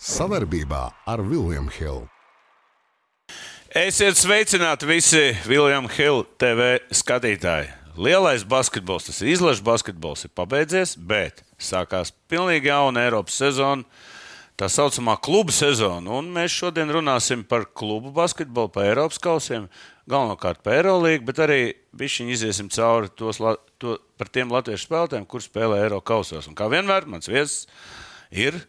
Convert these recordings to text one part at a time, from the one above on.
Savarbībā ar Vilniņu Hildu. Esiet sveicināti visi Viljams Hilde TV skatītāji. Lielais basketbols, tas ir izlaša basketbols, ir pabeidzies, bet sākās pilnīgi jauna Eiropas sezona, tā saucamā kluba sezona. Un mēs šodien runāsim par klubu basketbolu, par Eiropas kausiem, galvenokārt par Eirolandu, bet arī bišķiņi iziesim cauri tos, to, par tiem latviešu spēlētājiem, kur spēlē Eiropas kausos. Un kā vienmēr, mans viesis ir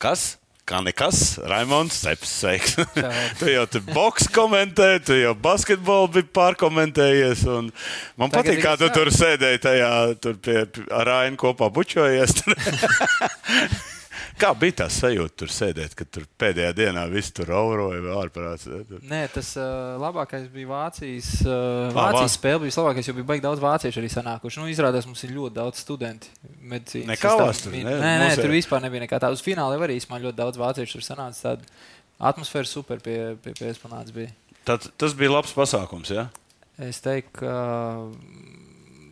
kas? Kā nekas, Raimons sveiks. tu jau tur boks komentē, tu jau basketbolu biji pārkomentējies. Man Tagad patīk, kā tu tur sēdēji tajā, tur pie, ar Rainu kopā bučojies. Kā bija tā sajūta tur sēdēt, kad tur pēdējā dienā viss tur auroja ārprāts? Nē, tas uh, labākais bija Vācijas, uh, Vācijas spēle. Bija labākais, jo bija baigi daudz vāciešu arī sanākuši. Nu, izrādās, mums ir ļoti daudz studenti medicīnas. Nekā vēstur, ne? Nē, nē, tur vispār nebija nekā tāda. Uz fināla arī man ļoti daudz vāciešu tur sanāca. Tāda atmosfēra super pie, pie, pie esplanādes bija. Tad, tas bija labs pasākums, jā? Ja? Es teiktu, ka...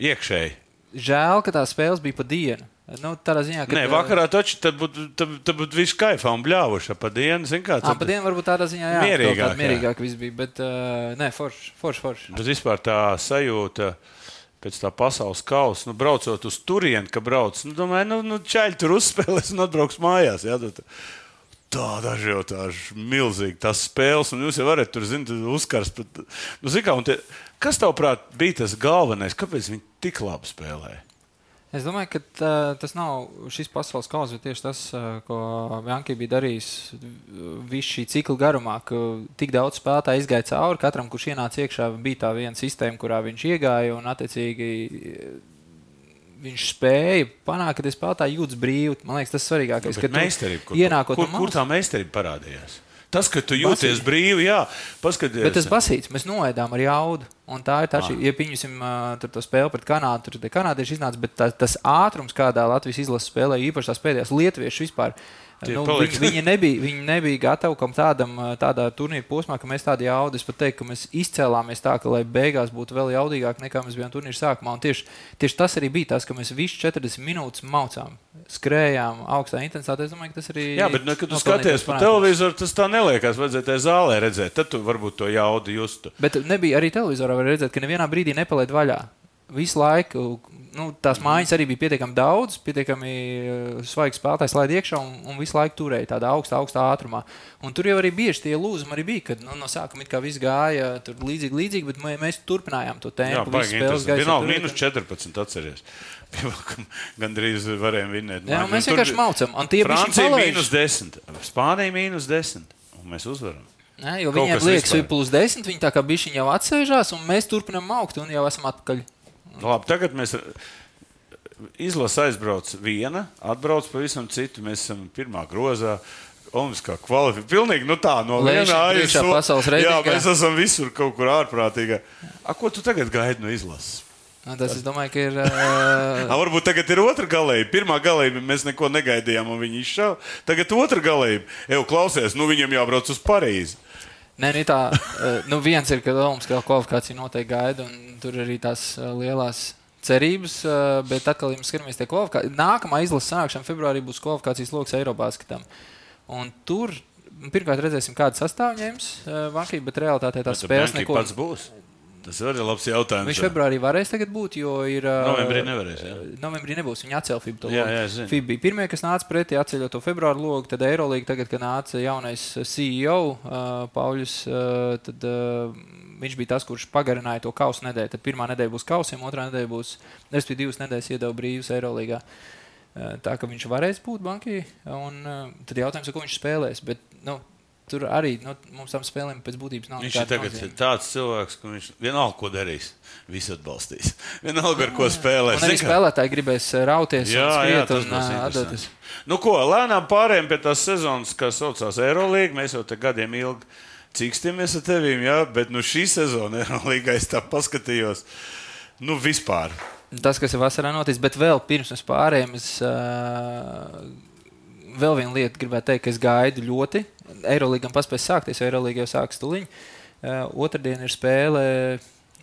Iekšēji. Žēl, ka tā spēles bija pa dienu. Nu, tādā ziņā, ka. Nē, vakarā taču tad būtu, būtu viss kaifā un bļāvuši pa dienu. Zin kā, tad... À, pa dienu varbūt tādā ziņā, jā, mierīgāk. Mierīgāk viss bija, bet uh, nē, forši, forši, forši. Bet vispār tā sajūta. Pēc tā pasaules kausa, nu, braucot uz turieni, ka brauc, nu, domāju, nu, nu čaļi tur uzspēlēs un atbrauks mājās. Jā, tad, Tāda ažiotāža, milzīga tas spēles, un jūs jau varat tur zināt, uzkars. Bet, nu, kā, tie, kas tavuprāt bija tas galvenais? Kāpēc viņi tik labi spēlēja? Es domāju, ka tā, tas nav šis pasaules kausa, bet tieši tas, ko Janka bija darījis visu šī cikla garumā, ka tik daudz spēlētāju izgāja cauri. Katram, kurš ienāca iekšā, bija tā viena sistēma, kurā viņš iegāja un attiecīgi viņš spēja panākt, ka tie spēlētāji jūtas brīvi. Man liekas, tas ir svarīgākais. Nu, kur, ienākot kur, kur tā meistarība parādījās? Tas, ka tu jūties Basīt. brīvi, jā, paskaties. Bet tas basīts, mēs noēdām ar jaudu. Un tā ir tā, šī, ja pieņemsim to spēli pret Kanādu, tad kanādieši iznāca, bet tā, tas ātrums, kādā Latvijas izlases spēlē, īpaši tās pēdējās lietuviešu vispār. Nu, viņi, viņi, nebija, viņi nebija gatavi kam tādam tādā turnīra posmā, ka mēs tādu jaudu, es pat teiktu, ka mēs izcēlāmies tā, ka lai beigās būtu vēl jaudīgāk nekā mēs bijām turnīra sākumā. Un tieši, tieši tas arī bija tas, ka mēs visu 40 minūtes maucām, skrējām augstā intensitātē. Es domāju, ka tas arī. Jā, bet, ne, kad tu skaties pa televizoru, tas tā neliekas. Vajadzēja tajā zālē redzēt, tad tu varbūt to jaudu justu. Bet nebija arī televizorā var redzēt, ka nevienā brīdī nepalaid vaļā. Visu laiku nu, tās mājas arī bija pietiekami daudz, pietiekami uh, svaigs spēlētājs laid iekšā un, un visu laiku turēja tādā augstā, augstā ātrumā. Un tur jau arī bieži tie lūzumi arī bija, kad nu, no sākuma it kā viss gāja līdzīgi, līdzīgi, bet mēs turpinājām to tēmu. Jā, baigi, tas bija nav mīnus 14, atceries. Gan drīz varējām vinēt. Jā, mēs vienkārši maucam. Francija mīnus 10, Spānija mīnus 10, un mēs uzvaram. Ne, jo Kaut viņiem liekas, ka ir plus 10, viņi tā kā bišķiņi jau atsēžās, un mēs turpinām augt, un jau esam atpakaļ. Labi, tagad mēs izlasām aizbrauc viena, atbrauc pavisam citu. Mēs esam pirmā grozā. Olimpiskā kvalifikācija. Pilnīgi nu tā, no vienas puses. Jā, mēs esam visur kaut kur ārprātīgi. A, ko tu tagad gaidi no izlases? Nu, tas, es domāju, ka ir. Uh... A, varbūt tagad ir otra galējība. Pirmā galējība mēs neko negaidījām, un viņi izšāva. Tagad otra galējība. Eju, klausies, nu viņam jābrauc uz Parīzi. Nē, nu tā, nu viens ir, ka Olimpiskā kvalifikācija noteikti gaida, un tur arī tās lielās cerības, bet atkal, ja mēs skatāmies tie kvalifikācijas, nākamā izlases sanākšana februārī būs kvalifikācijas lokus Eiropasketam. Un tur pirmkārt redzēsim, kāda sastāvņēmis Vankī, bet realitātē tās spēles neko. Pats būs. Tas arī ir labs jautājums. Viņš februārī varēs būt, jo ir. Novembrī nevarēs. Jā. Novembrī nebūs. Viņa atcēla FIBA to jā, jā, FIBA bija pirmie, kas nāca pretī, atceļot to februāru logu. Tad Eirolīga, tagad, kad nāca jaunais CEO Pauļus, tad viņš bija tas, kurš pagarināja to kausa nedēļu. Tad pirmā nedēļa būs kausiem, otrā nedēļa būs, respektīvi, divas nedēļas iedeva brīvus Eirolīgā. Tā ka viņš varēs būt bankī, un tad jautājums, ko viņš spēlēs. Bet, nu, tur arī nu, mums tam spēlēm pēc būtības nav. Viņš ir tagad nozīme. tāds cilvēks, ka viņš vienalga, ko darīs, visu atbalstīs. Vienalga, ar ko spēlēs. Arī spēlētāji gribēs rauties jā, jā, un atdoties. Nu ko, lēnām pārējiem pie tās sezonas, kas saucās Eirolīga, mēs jau te gadiem ilgi cikstamies ar tevīm, jā, bet nu, šī sezona ir līga, es tā paskatījos. Nu, vispār. Tas, kas ir vasarā noticis, bet vēl pirms mēs pārējām, es uh, vēl vienu lietu gribētu teikt, ka es gaidu ļoti. Eirolandā paspēs sākties, Eirolandā jau sākas tuliņi. Uh, otradien ir spēle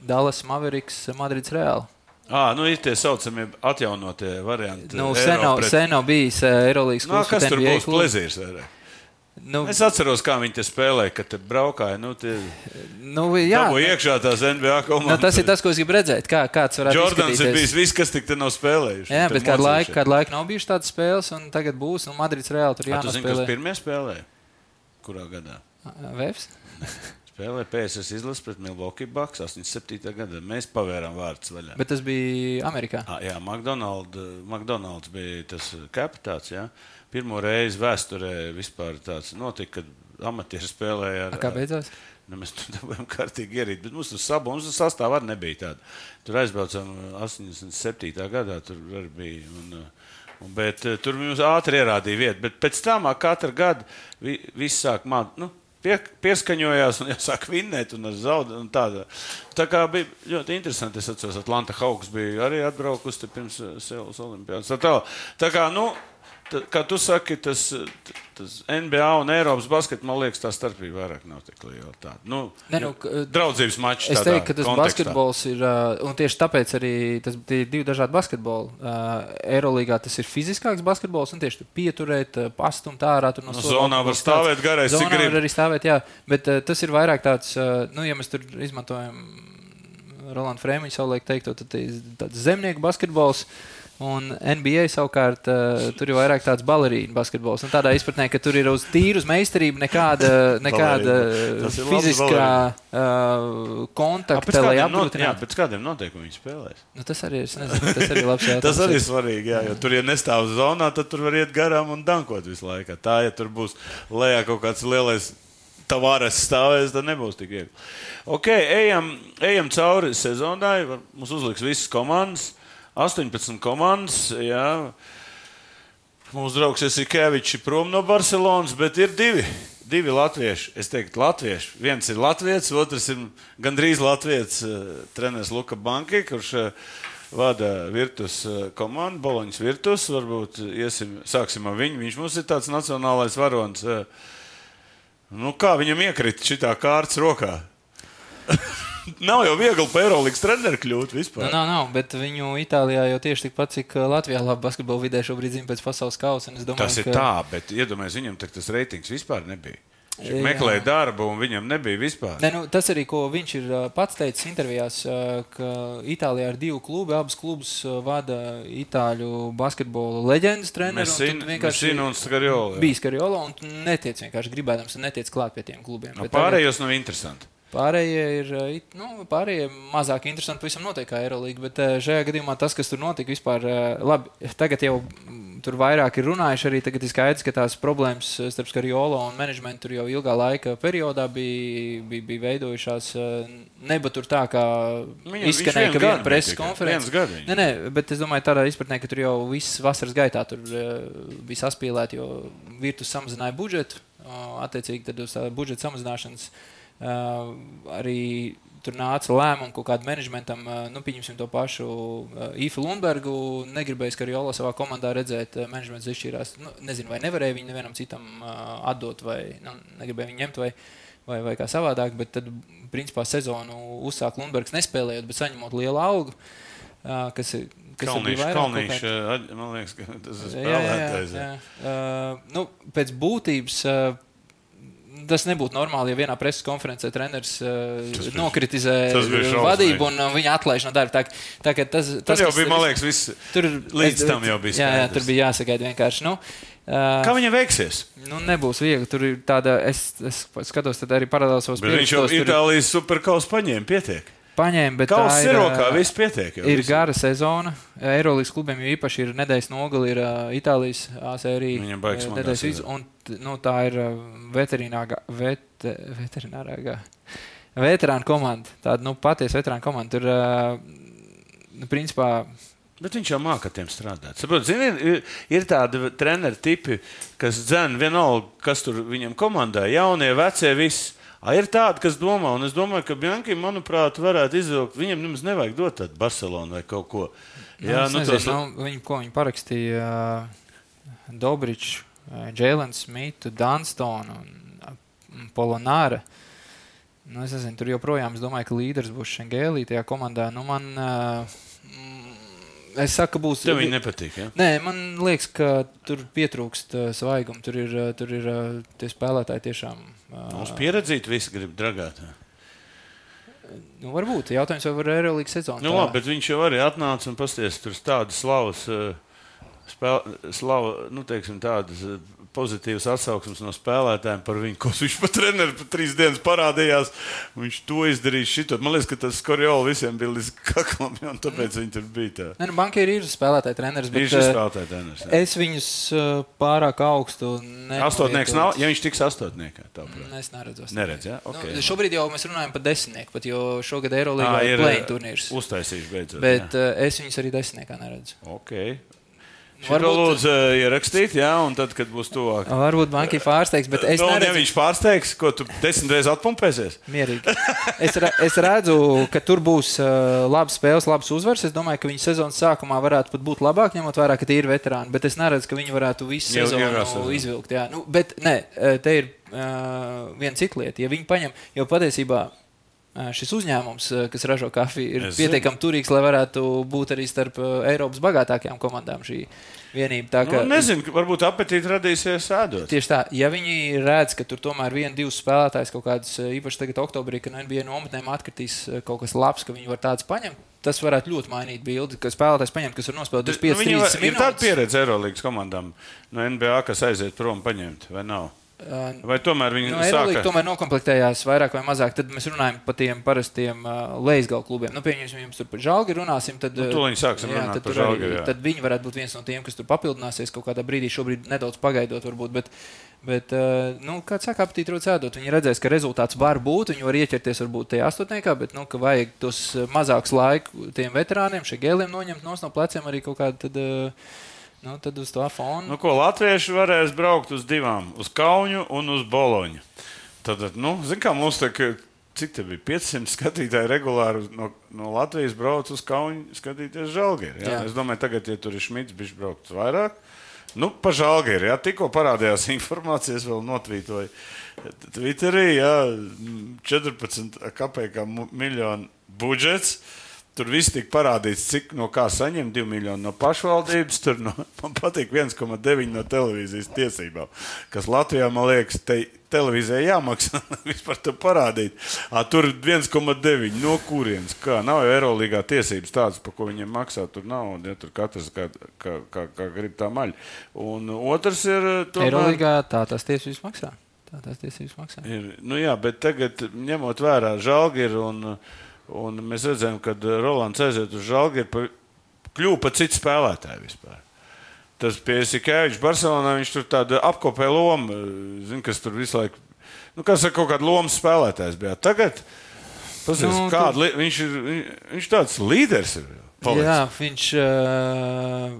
Dallas Mavericks Madrids Reāli. Ah, nu ir tie saucamie atjaunotie varianti. Nu, sen nav, bijis Eirolandas klubs. Nu, kas tur būs? Plezīrs vairāk. Nu, es atceros, kā viņi spēlēja, kad te braukāja. Nu, tie... nu, jā, Dabū iekšā tās NBA komandas. Nu, tas ir tas, ko es gribu redzēt. Kā, kāds varētu būt? Jordans ir bijis viss, kas tik nav spēlējuši. Jā, bet kādu laiku, kādu laiku nav bijušas tādas spēles, un tagad būs. Un Madrids reāli tur. Jūs zināt, kas pirmie spēlēja? Kurā gadā? Vēps? Spēlēja PSS izlases pret Milwaukee Bucks 87. gadā. Mēs pavērām vārdus vaļā. Bet tas bija Amerikā. À, jā, McDonald's, McDonald's bija tas kapitāts. Jā. Pirmo reizi vēsturē vispār tāds notika, kad amatieši spēlēja ar. A, kā beidzās? Nu, mēs tur dabūjām kārtīgi ierīt, bet mums tur sabu, mums sastāvā arī nebija tāda. Tur aizbraucām 87. gadā, tur arī bija. Un, un, bet tur mums ātri ierādīja vietu, bet pēc tam katru gadu vi, viss sāk mācīt. Nu, pie, pieskaņojās un jāsāk vinnēt un zaudēt. Tā, tā kā bija ļoti interesanti. Es atceros, Atlanta Hawks bija arī atbraukusi pirms Seulas Olimpijas. Tā, tā, kā, nu, kā tu saki, tas, tas NBA un Eiropas basketbols, man liekas, tā starpība vairāk nav tik liela. Tā, nu, ne, nu, draudzības mačs. Es teiktu, ka tas kontekstā. basketbols ir, un tieši tāpēc arī tas ir divi dažādi basketboli. Eirolīgā tas ir fiziskāks basketbols, un tieši pieturēt, pastumt ārā. No, no zonā var stāvēt garais, cik grib. Var arī stāvēt, jā, bet tas ir vairāk tāds, nu, ja mēs tur izmantojam Rolandu Frēmiņu savulaik teikto, tad tas zemnieku basketbols. Uh, Un NBA savukārt uh, tur ir vairāk tāds balerīnu basketbols. Un tādā izpratnē, ka tur ir uz tīru meistarību nekāda, nekāda fiziskā uh, kontakta, lai apgūtu. Jā, pēc kādiem noteikumiem viņi spēlēs. Nu, tas arī ir, nezinu, tas arī labs jautājums. tas arī ir svarīgi, jā, jo tur, ja nestāv zonā, tad tur var iet garām un dankot visu laiku. Tā, ja tur būs lejā kaut kāds lielais tavāres stāvēs, tad nebūs tik viegli. Ok, ejam, ejam cauri sezonai. Mums uzliks visas komandas. 18 komandas. Jā. Mūsu draugs Jasikevičs ir prom no Barcelonas, bet ir divi. Divi latvieši. Es teiktu, latvieši. Viens ir latviečs, otrs ir gandrīz latviečs uh, treneris Luka Banki, kurš uh, vada Virtus uh, komandu, Boloņas Virtus. Varbūt iesim, sāksim ar viņu. Viņš mums ir tāds nacionālais varonis. Nu, kā viņam iekrita šī kārtas rokā? nav jau viegli par Eirolandes treneru kļūt vispār. Nu, nav, nav, bet viņu Itālijā jau tieši tikpat, cik uh, Latvijā labi basketbola vidē šobrīd zina pēc pasaules kausa. Domāju, tas ir ka... tā, bet iedomājieties, viņam tas reitings vispār nebija. Viņš meklēja darbu, un viņam nebija vispār. Ne, nu, tas arī, ko viņš ir uh, pats teicis intervijās, uh, ka Itālijā ir divi klubi. Abas klubus vada itāļu basketbola leģendas treneris. Viņš ir Skarjola. Bija Skarjola, un netiec vienkārši gribēdams, un netiec klāt pie tiem klubiem. No, pārējos tagad... nav interesanti. Pārējie ir eh, nu, pārējie mazāk interesanti. Pavisam noteikti kā Eirolandā. Bet eh, šajā gadījumā tas, kas tur notika, vispār eh, labi. Tagad jau mm, tur vairāk ir runājuši. Arī tagad ir skaidrs, ka tās problēmas starp Skarjolo un menedžmentu tur jau ilgā laika periodā bija, bija, bija veidojušās. Neba tur tā, kā Viņam, izskanēja, ka viena preses konferences. Nē, nē, bet es domāju, tādā izpratnē, ka tur jau viss vasaras gaitā bija saspīlēti, jo virtus samazināja budžetu. Attiecīgi, tad uz budžeta samazināšanas Uh, arī tur nāca lēmumi kaut kādam menedžmentam, uh, nu, pieņemsim to pašu uh, Īfu Lundbergu. Negribēja, ka arī Ola savā komandā redzēt, menedžments izšķīrās. Nu, nezinu, vai nevarēja viņu nevienam citam atdot, vai nu, negribēja viņu ņemt, vai, vai, vai kā savādāk. Bet tad, principā, sezonu uzsāk Lundbergs nespēlējot, bet saņemot lielu algu. Kas ir Kalniņš, Kalniņš, man liekas, ka tas ir spēlētājs. Jā, jā, jā. Uh, nu, pēc būtības uh, tas nebūtu normāli, ja vienā preses konferencē treneris uh, nokritizē vadību un uh, viņa atlaiž no darba. Tā, tā, tas, tas jau bija, man liekas, viss. Tur līdz tam jau bija. Jā, jā, tur bija jāsagaida vienkārši. Nu, Uh, Kā viņam veiksies? Nu, nebūs viegli. Tur ir tāda, es, es skatos, tad arī parādās savus pieredzes. Viņš jau. Itālijas superkausu paņēma, pietiek paņēma. Bet Kauss tā ir rokā, viss pietiek. Ir visu. gara sezona. Eirolandes klubiem jau īpaši ir nedēļas nogali, ir uh, Itālijas sērija. Viņam baigs nedēļas viz, un nu, tā ir veterinārā, vet, veterinārā, veterāna komanda. Tāda nu, patiesa veterāna komanda. Tur, uh, nu, principā, Bet viņš jau māca tiem strādāt. Saprot, zini, ir, ir tādi treneri tipi, kas dzēna vienalga, kas tur viņam komandā, jaunie, vecie, visi. A, ir tādi, kas domā, un es domāju, ka Bankim, manuprāt, varētu izvilkt. Viņam nemaz nevajag dot tādu Barcelonu vai kaut ko. Nu, Jā, nu, nezinu, tos... nu, viņi, ko viņi parakstīja uh, Dobričs, uh, Jēlens Smits, Dunstone un uh, Polonāra. Nu, es nezinu, tur joprojām es domāju, ka līderis būs Šengēlī tajā komandā. Nu, man, uh, Es saku, būs. Tev viņa nepatīk. Ja? Nē, man liekas, ka tur pietrūkst uh, svaiguma. Tur ir, uh, tur ir uh, tie spēlētāji tiešām. Mums pieredzīt, visi grib dragāt. Nu, varbūt jautājums, vai var Eirolandes sezonu. Nu, labi, bet viņš jau arī atnāca un pasties tur tādas slavas. Spēl, slava, nu, teiksim, tādas pozitīvas atsauksmes no spēlētājiem par viņu, ko viņš pat treneris pat trīs dienas parādījās. Viņš to izdarīja šito. Man liekas, ka tas Korjola visiem bija līdz kaklam, un tāpēc viņi tur bija tā. Ne, nu, bankieri ir spēlētāji treneris, bet ir spēlētāji treneris. Jā. Es viņus pārāk augstu. Astotnieks nav, ja viņš tiks astotniekā. Es neredzu. Neredz, ja? okay. nu, šobrīd jau mēs runājam par desmitnieku, pat jo šogad Eirolandā ir play turnīrs. Uztaisījuši beidzot. Bet jā. es viņus arī desmitniekā neredzu. Okay. Varbūt lūdzu uh, ierakstīt, jā, un tad, kad būs tuvāk. Varbūt banka ir pārsteigts, bet es nu, neredzu. Ja viņš pārsteigs, ko tu desmit reizes atpumpēsies? Mierīgi. Es, re, es redzu, ka tur būs uh, labas spēles, labas uzvaras. Es domāju, ka viņi sezonas sākumā varētu pat būt labāk, ņemot vērā, ka tie ir veterāni. Bet es neredzu, ka viņi varētu visu jau, sezonu izvilkt. Jā. Nu, bet nē, te ir uh, viena cita lieta. Ja viņi paņem, jo patiesībā šis uzņēmums, kas ražo kafiju, ir es pietiekami turīgs, lai varētu būt arī starp Eiropas bagātākajām komandām šī vienība. Tā, ka, nu, nezinu, varbūt apetīti radīsies ēdot. Tieši tā, ja viņi redz, ka tur tomēr viena, divas spēlētājas kaut kādas, īpaši tagad oktobrī, kad no NBA nometnēm atkritīs kaut kas labs, ka viņi var tāds paņemt. Tas varētu ļoti mainīt bildi, ka spēlētājs paņemt, kas ir nospēlējis 5 nu, minūtes. Ir tāda pieredze Eirolandes komandām no NBA, kas aiziet prom paņemt, vai nav? Vai tomēr viņi no, sāka... tomēr nokomplektējās vairāk vai mazāk? Tad mēs runājam par tiem parastiem uh, leisgalu klubiem. Nu, pieņemsim, jums tur par žāli runāsim. Tad, nu, viņi sāksim jā, runāt par žāli. Tad viņi varētu būt viens no tiem, kas tur papildināsies kaut kādā brīdī, šobrīd nedaudz pagaidot varbūt. Bet, Bet, uh, nu, kā saka, aptīt rodas ēdot. Viņi redzēs, ka rezultāts var būt. Viņi var ieķerties varbūt tajā astotniekā, bet, nu, ka vajag tos mazākus laiku tiem veterāniem, šiem gēliem noņemt no pleciem arī kaut kādu. Tad, uh, Nu, tad uz to fona. Nu, ko latvieši varēs braukt uz divām, uz Kaunu un uz Boloņu. Tad, nu, zin, kā mums te, cik te bija 500 skatītāji regulāri no, no Latvijas brauc uz Kaunu skatīties žēlgeri. Es domāju, tagad, ja tur ir šmits, viņš braukt vairāk. Nu, pa žēlgeri, jā, tikko parādījās informācijas, vēl notvītoja Twitterī, jā, 14 kapekā miljonu budžets. Tur viss tika parādīts, cik no kā saņem 2 miljoni no pašvaldības. Tur no, man patīk 1,9 no televīzijas tiesībām, kas Latvijā, man liekas, te, televīzijai jāmaksā vispār to parādīt. À, tur 1,9 no kurienes? Kā nav jau Eirolandā tiesības tādas, par ko viņiem maksā. Tur nav, ja tur katrs kā, kā, kā, kā grib tā maļa. Un otrs ir. Tomēr... Eirolandā tā tas tiesības maksā. Tā tas tiesības maksā. Ir, nu jā, bet tagad ņemot vērā žālgi ir un. Uh, Un mēs redzējām, ka Rolands aiziet uz žāli, kļuva par citu spēlētāju vispār. Tas pie Sikēviča Barcelonā viņš tur tādu apkopē lomu, zin, kas tur visu laiku, nu, kas ar kaut kādu lomu spēlētājs bija. Tagad, pasies, nu, kādu, tu... viņš ir, viņš tāds līderis ir. Palicis. Jā, viņš. Uh...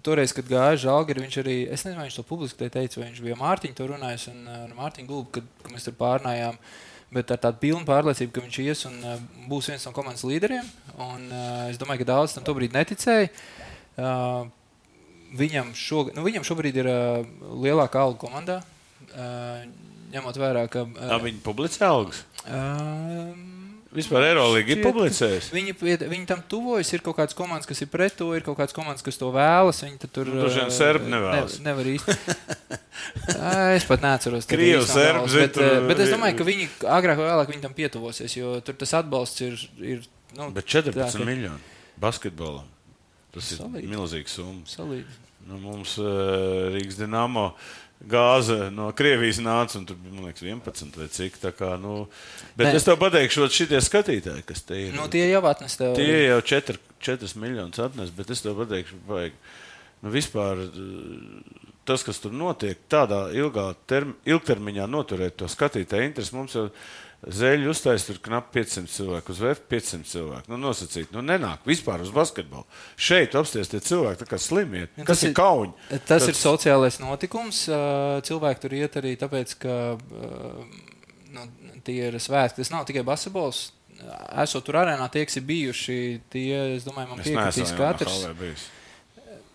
Toreiz, kad gāja Žalgari, viņš arī, es nezinu, viņš to publiski teica, vai viņš bija Mārtiņu to runājis, un Mārtiņu Gulbu, kad, kad mēs tur pārnājām. Uh, bet ar tādu pilnu pārliecību, ka viņš ies un uh, būs viens no komandas līderiem. Un, uh, es domāju, ka daudz tam tobrīd neticēja. Uh, viņam, šog, nu, viņam šobrīd ir lielākā alga komandā. Ņemot vērā, ka. Tā viņi publicē algas. Uh, Vispār Eirolandā ir publicējis. Viņi, viņi tam tuvojas. Ir kaut kādas komandas, kas ir pret to, ir kaut kādas komandas, kas to vēlas. Viņi tur nu, uh, serbi nevēlas. Ne, nevar īsti. es pat neatceros, kāda ir līnija. Bet, tur... bet es domāju, ka viņi agrāk vai vēlāk tam pietuvosies, jo tur tas atbalsts ir. ir nu, bet 14 tā, ka... miljoni basketbolam. Tas Salīd. ir milzīgs summa. Nu, mums uh, Rīgas Dienāmo gāze no Krievijas nāca, un tur bija, man liekas, 11 vai cik. Kā, nu, bet Nē. es tev pateikšu, šitie skatītāji, kas te ir. Nu, tie jau atnes tev. Tie jau 4, 4 miljonus atnes, bet es tev pateikšu, vajag. Nu, vispār tas, kas tur notiek, tādā ilgā term, ilgtermiņā noturēt to skatītāju interesi, mums jau ir Zēļu uztaisīt tur knapi 500 cilvēku, uz VF 500 cilvēku. Nu, nosacīt, nu, nenāk vispār uz basketbolu. Šeit apsties tie cilvēki, kā slimi. Nu, kas tas ir kauņi? Tas Tāds... ir sociālais notikums. Cilvēki tur iet arī tāpēc, ka nu, tie ir svētki. Tas nav tikai basketbols. Esot tur arēnā, tie, kas ir bijuši, tie, es domāju, man piekritīs katrs.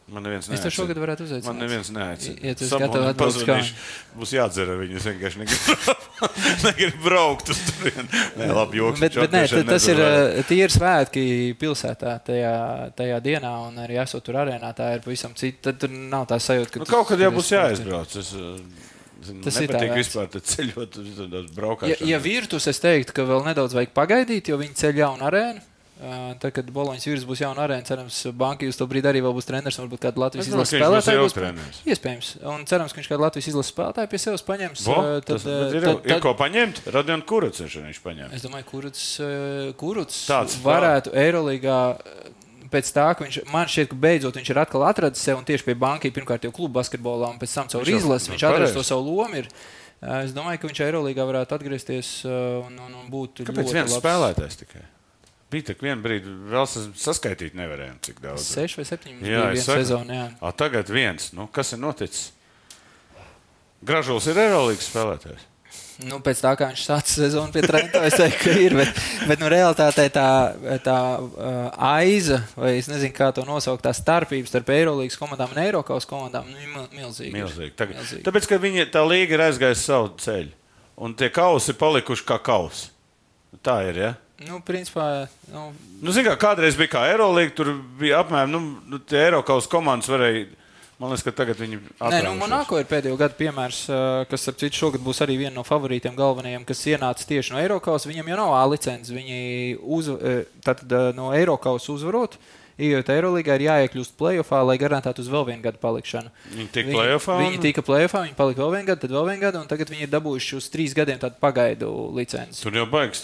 Man neviens Es tev šogad varētu uzaicināt. Man neviens neaicina. Ja tu esi gatavs uz pazvanīšu. Būs jādzer ar viņu. Es vienkārši negribu, negribu braukt uz turieni. Nē, labi, joks. Bet, bet nē, tas ir tīri svētki pilsētā tajā, tajā dienā, un arī esot tur arēnā. Tā ir pavisam cita. Tad tur nav tā sajūta, ka Nu, kaut kad jau būs jāaizbrauc. Es, uh, zinu, Tas ir tā vērts. vispār te ceļot uz tādās Ja, braukšanas. ja virtus, es teiktu, ka vēl nedaudz vajag pagaidīt, jo viņi ceļ jaunu arēnu. Tad, kad Boloņas vīrs būs jauna arēna, cerams, Banka uz to brīdi arī būs treneris. Varbūt kāda Latvijas izlases spēlētāja būs. treneris. Iespējams. Un cerams, ka viņš kādu Latvijas izlases spēlētāju pie sevis paņems. Vo, uh, tas, bet ir, tad- ir tad- ko paņemt. Radionu kurats viņš paņēma. Es domāju, kurš kurš Tāds varētu Eirolandā. Pēc tā, ka viņš man šķiet, ka beidzot viņš ir atkal atradis sevi un tieši pie bankas, pirmkārt jau kluba basketbolā, un pēc tam caur izlasi viņš pareizi. to savu lomu. Ir. Es domāju, ka viņš Eirolandā varētu atgriezties un, un, un būt Kāpēc viens labs. spēlētājs tikai? Bija tā, ka vienā brīdī vēl sas- saskaitīt nevarējām, cik daudz. Seši vai septiņi Jā, bija sezona. Jā. A, tagad viens. Nu, kas ir noticis? Gražulis ir Eirolandes spēlētājs. Nu, pēc tā, kā viņš sāca sezonu pie Trenta, es teiktu, ka ir. Bet, bet nu, realitātē tā, tā uh, aiza, vai es nezinu, kā to nosaukt, tā starpība starp Eirolandes komandām un Eiropas komandām, nu, ir mil- milzīga. Milzīgi. Tagad, Milzīgi. tāpēc, ka viņi, tā līga ir aizgājusi savu ceļu. Un tie kausi ir palikuši kā kausi. Tā ir. Ja? Nu, principā, nu, Nu, zin, kā, kādreiz bija kā Eirolandā, tur bija apmēram nu, nu, tie Eiropas komandas varēja. Man liekas, ka tagad viņi Nē, nu. Monako ir pēdējo gadu piemērs, kas, ap citu, šogad būs arī viena no favorītiem galvenajiem, kas ienāca tieši no Eiropas. Viņam jau nav A licences. Viņi uz, tātad, no Eiropas uzvarot. Iejot Eirolandā, ir jāiekļūst plēsoņā, lai garantētu uz vēl vienu gadu palikšanu. Viņi tika play-offā un- Viņi tika plēsoņā, viņi palika vēl vienu gadu, tad vēl vienu gadu, un tagad viņi ir dabūjuši uz trīs gadiem tādu pagaidu licenci. Tur jau baigs.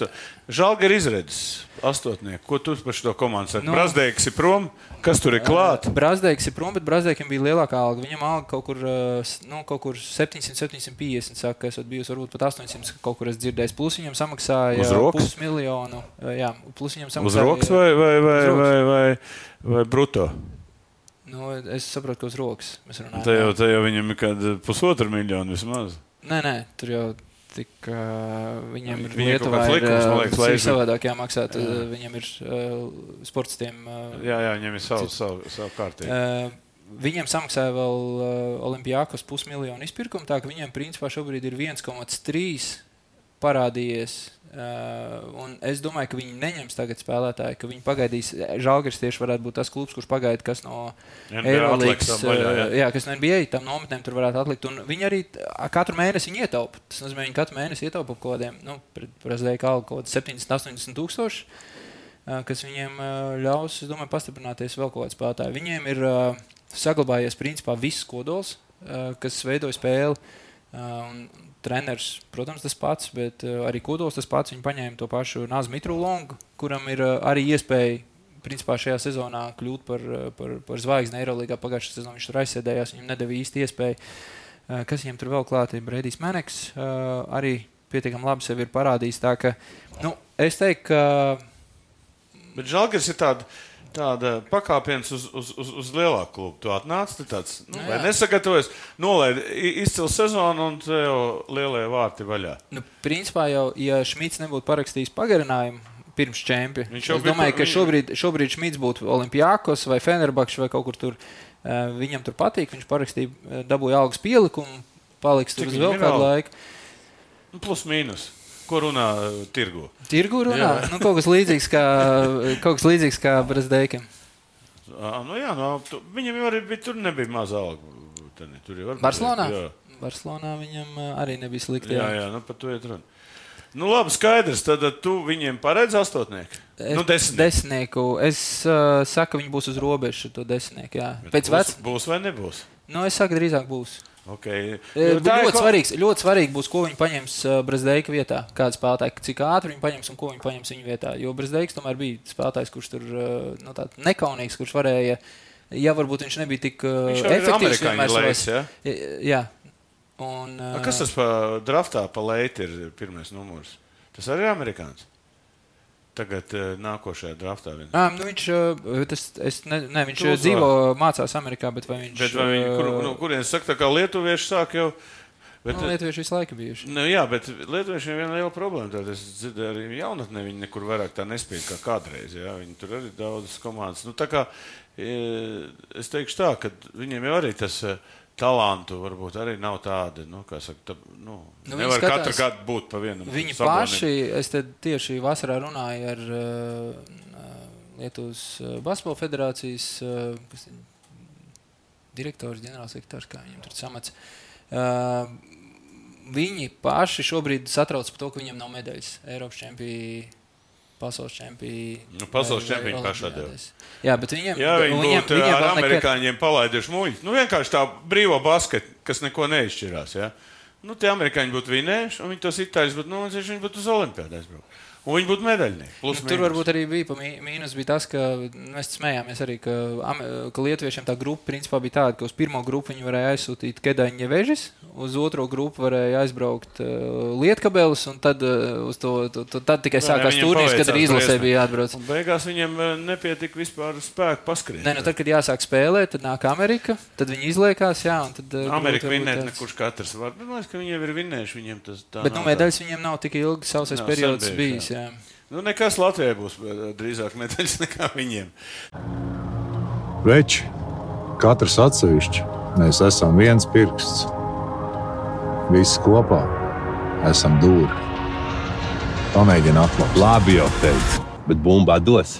Tā- ir izredzes astotnieku. Ko tu par šo komandu saki? Nu- Brazdeiks ir prom, kas tur ir klāt? Brazdeiks ir prom, bet Brazdeikim bija lielākā alga. Viņam alga kaut kur, nu, kaut kur 700, 750. Saka, esot bijusi varbūt pat 800, kaut kur es dzirdēju. Plus viņam samaksāja Uz pusmiljonu. Jā, plus viņam Uz samaksāja. rokas vai, vai, vai, Uz vai, vai, vai bruto? Nu, es saprotu, ka uz rokas mēs runājam. Te jau, te jau viņam ir kāda pusotra miljona vismaz. Nē, nē, tur jau. Tik, uh, viņam ir kāds ir, likums, savādāk jāmaksā. Tad, ā, viņam ir uh, sportistiem. Uh, Jā, jā, viņam ir savu, savu, savu kārtību. Uh, viņam samaksāja vēl uh, Olimpijākos pusmiljonu izpirkumu, tā ka viņam principā šobrīd ir 1,3 parādījies. Uh, un es domāju, ka viņi neņems tagad spēlētāju, ka viņi pagaidīs. Žalgars tieši varētu būt tas klubs, kurš pagaida, kas no NBA Eirolandes, jā, kas no NBA tam nometnēm tur varētu atlikt. Un viņi arī katru mēnesi ietaupa. Tas nozīmē, viņi katru mēnesi ietaupa kaut kādiem, nu, prezidēja algu kaut kāds 70, 80 tūkstoši, uh, kas viņiem ļaus, es domāju, pastiprināties vēl kaut kādā spēlētājā. Viņiem ir uh, saglabājies principā viss kodols, uh, kas veidoja spēli. Uh, un Treneris, protams, tas pats, bet uh, arī kodols tas pats. Viņi paņēma to pašu Nāzu Mitru Longu, kuram ir uh, arī iespēja principā šajā sezonā kļūt par, par, par zvaigzni Eirolandā. Pagājušajā sezonā viņš tur aizsēdējās, viņam nedēļa īsti iespēju. Uh, Kas viņam tur vēl klāta? Ir Brīdīs Meneks, arī pietiekami labi sevi ir parādījis. Tā, ka, nu, es teiktu, ka Bet Žalgars ir tāda. Tāda pakāpiens uz, uz, uz, uz lielāku klubu. Tu atnāc, tu tāds nu, Nu, vai jā. nesagatavojies, nolaid izcilu sezonu un te jau lielie vārti vaļā. Nu, principā jau, ja Šmits nebūtu parakstījis pagarinājumu pirms čempiona, es domāju, ka šobrīd, šobrīd Šmits būtu Olimpijākos vai Fenerbakšs vai kaut kur tur. Uh, viņam tur patīk, viņš parakstīja, uh, dabūja algas pielikumu, paliks tur Cik uz viņam vēl kādu laiku. Nu, plus mīnus. Ko runā uh, tirgu? Tirgu runā, Jā. nu, kaut kas līdzīgs kā, kaut kas līdzīgs kā Brazdeikim. Ā, Nu, jā, nu, tu, viņam jau arī bija, tur nebija maza alga. Tur jau būt, Barcelonā? Jā, Barcelonā viņam uh, arī nebija slikti. jā, jā nu, par to iet runa. Nu, labi, skaidrs. Tad uh, tu viņiem paredzi astotnieku. Es, Nu, desmit. desmitnieku. Es uh, saku, viņi būs uz robežas ar to desmitnieku. jā. Pēc būs, vecuma. būs vai nebūs? Nu, es saku, drīzāk būs. Okay. E, Nu, tā Ļoti ko- svarīgs, ļoti svarīgi būs, ko viņi paņems uh, Brīsdeika vietā. Kāda spēlētāja, cik ātri viņi paņems un ko viņi paņems viņa vietā. Jo Brīsdeiks tomēr bija spēlētājs, kurš tur uh, nu, nekaunīgs, kurš varēja, ja varbūt viņš nebija tik Viņš efektīvs. vienmēr savās- ja? Jā. Un, A, Kas tas par draftā pa leitu ir pirmais numurs? Tas arī ir amerikānis. Tagad uh, nākošajā draftā. Vien. Ā, nu viņš, uh, tas, es ne, ne, viņš uh, uzvar. dzīvo, mācās Amerikā, bet vai viņš. Bet vai viņi, kur, no kurienes saka, tā kā lietuvieši sāk jau. Bet, Nu, Lietuvieši visu laiku bijuši. Nu, jā, bet Lietuviešiem ir viena liela problēma. Tad es dzirdēju, arī jaunatnē viņi nekur vairāk tā nespēja kā kādreiz. Jā. Viņi tur arī daudzas komandas. Nu, tā kā es teikšu tā, ka viņiem jau arī tas talantu varbūt arī nav tādi. Nu, saka, tā, nu, nu, nevar skatās, katru gadu būt pa vienam. Viņi sabonim. paši, es tieši vasarā runāju ar uh, Lietuvas Basketbola federācijas uh, direktors, ģenerālsekretārs, kā viņam tur samats. Uh, viņi paši šobrīd satrauc par to, ka viņiem nav medaļas Eiropas čempionā pasaules čempioni. Nu, pasaules čempioni pašā dēļ. Jā, bet viņiem, Jā, viņi viņiem, būtu viņiem ar amerikāņiem nekad... palaiduši muļķi. Nu, vienkārši tā brīvo basketu, kas neko neizšķirās. Ja? Nu, tie amerikāņi būtu vinējuši, un viņi tos itāļus būtu nomainījuši, viņi būtu uz olimpiādu aizbraukuši. Un viņi būtu medaļnieki. Nu, tur varbūt arī bija mīnus, bija tas, ka mēs smējāmies arī, ka, ka lietuviešiem tā grupa principā bija tāda, ka uz pirmo grupu viņi varēja aizsūtīt Kedaņa vežis, uz otro grupu varēja aizbraukt uh, Lietkabelis, un tad, uh, to, to, to, tad tikai sākās turnīrs, kad arī izlasē bija jāatbrauc. Un beigās viņiem nepietika vispār spēku paskriet. Nē, nu tad, kad jāsāk spēlēt, tad nāk Amerika, tad viņi izliekās, jā, un tad. Uh, Amerika vinnēt nekurš katrs var, bet man liekas, ka viņi jau ir vinnējuši, viņiem tas tā. Bet, nu, medaļas viņiem nav tik ilgi sausais periods bijis. Jā. Nu, nekas Latvijai būs eh, drīzāk medaļas nekā viņiem. Veči, katrs atsevišķi, mēs esam viens pirksts. Visi kopā esam dūri. Pamēģini atklāt. Labi, jau teicu, bet bumba dos.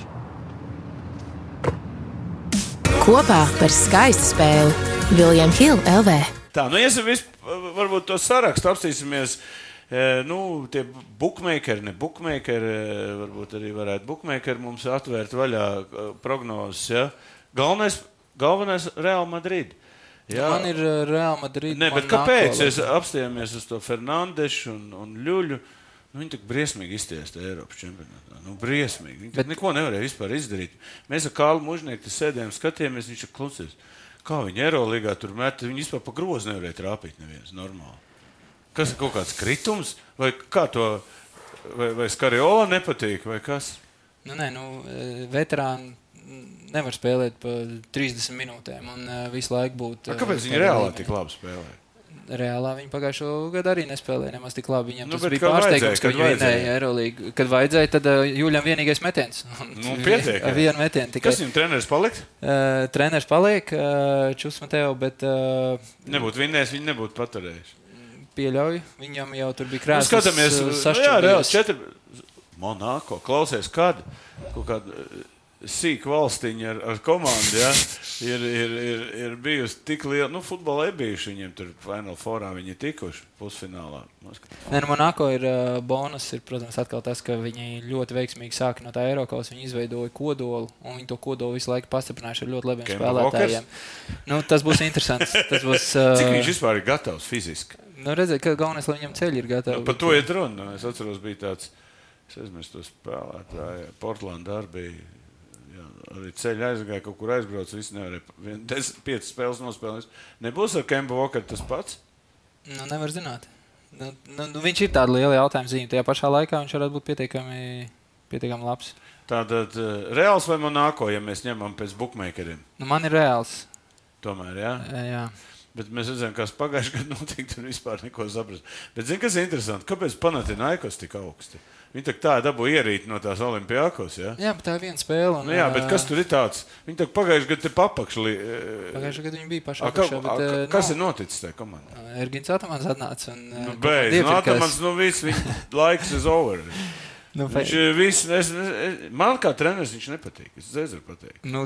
Kopā par skaistu spēli Viljams Hilde LV. Tā, nu, iesim vispār, varbūt to sarakstu apstīsimies. Uh, nu, tie bookmakeri, ne bookmakeri, varbūt arī varētu bookmakeri mums atvērt vaļā prognozes. Ja? Galvenais, galvenais Real Madrid. Jā. Man ir Real Madrid. Ne, bet kāpēc? Mēs apstājāmies uz to Fernandešu un, un Ļuļu. Nu, viņi tik briesmīgi iztiesta Eiropas čempionātā. Nu, briesmīgi. Viņi bet... neko nevarēja vispār izdarīt. Mēs ar Kālu Mužnieku sēdējām, skatījāmies, viņš ir klusis. Kā viņi Eirolandā tur met, viņi vispār pa grozu nevarēja trāpīt. Neviens normāli. Kas ir kaut kāds kritums, vai kā to, vai, vai Skariola nepatīk, vai kas? Nu, nē, nu, e, veterāni nevar spēlēt pa 30 minūtēm un uh, visu laiku būt. Uh, kāpēc viņi reāli tik labi spēlē? Reālā viņi pagājušo gadu arī nespēlēja nemaz tik labi. Viņam nu, tas bija pārsteigums, ka viņi vinēja Eirolandu. Kad vajadzēja, tad uh, Jūlijam vienīgais metiens. Nu, pietiek. Ar vienu metienu. Tikai. Kas viņam treneris paliks? Uh, treneris paliek, uh, Čus Mateo, bet. Uh, nebūtu vinnējis, viņi nebūtu paturējuši pieļauju. Viņam jau tur bija krāsa. Nu, skatāmies, uh, nu, četri. Monako, klausies, kad kaut kāda uh, sīka valstiņa ar, ar komandu ja, ir, ir, ir, ir bijusi tik liela. Nu, futbolā ir bijuši viņiem tur Final Fourā, viņi ir tikuši pusfinālā. Nē, nu, Monako ir uh, bonus, ir, protams, atkal tas, ka viņi ļoti veiksmīgi sāka no tā Eiropas. Viņi izveidoja kodolu, un viņi to kodolu visu laiku pastiprinājuši ar ļoti labiem Kemba spēlētājiem. Nu, tas būs interesants. Tas būs, uh, Cik viņš vispār ir gatavs fiziski? Nu, redziet, ka galvenais, lai viņam ceļi ir gatavi. Nu, par to ir runa. Es atceros, bija tāds, es aizmirsu to spēlētāju, Portlandā arī bija. Jā, arī ceļā aizgāja, kaut kur aizbraucis. Viņš nevarēja desmit, piecas spēles nospēlēt. Nebūs ar Kempu Vokaru tas pats? Nu, nevar zināt. Nu, nu, nu, viņš ir tāds liels jautājums zīme. Tajā pašā laikā viņš varētu būt pietiekami, pietiekami labs. Tātad uh, reāls vai monēko, ja mēs ņemam pēc bookmakeriem? Nu, man ir reāls. Tomēr, jā. jā. Bet mēs redzam, kas pagājušajā gadā notika. Tur vispār neko saprast. Bet, zini, kas ir interesanti? Kāpēc Panathinaikos tik augsti? Viņi tā, tā dabū ierīt no tās Olimpijākos. Ja? Jā, bet tā ir viena spēle. Un, nu, jā, bet kas tur ir tāds? Viņi tā pagājušajā gadā papakšli. Pagājušajā gadā viņi bija pašā apakšā. Bet, a, kas nav. ir noticis tajā komandā? Ergins Atamans atnāca. Un, nu, beidz, nu, Atamans, nu viss, viņa laiks ir over. Nu, viņš visu, es, es, man kā treneris viņš nepatīk. Es nezinu, pateikt. Nu,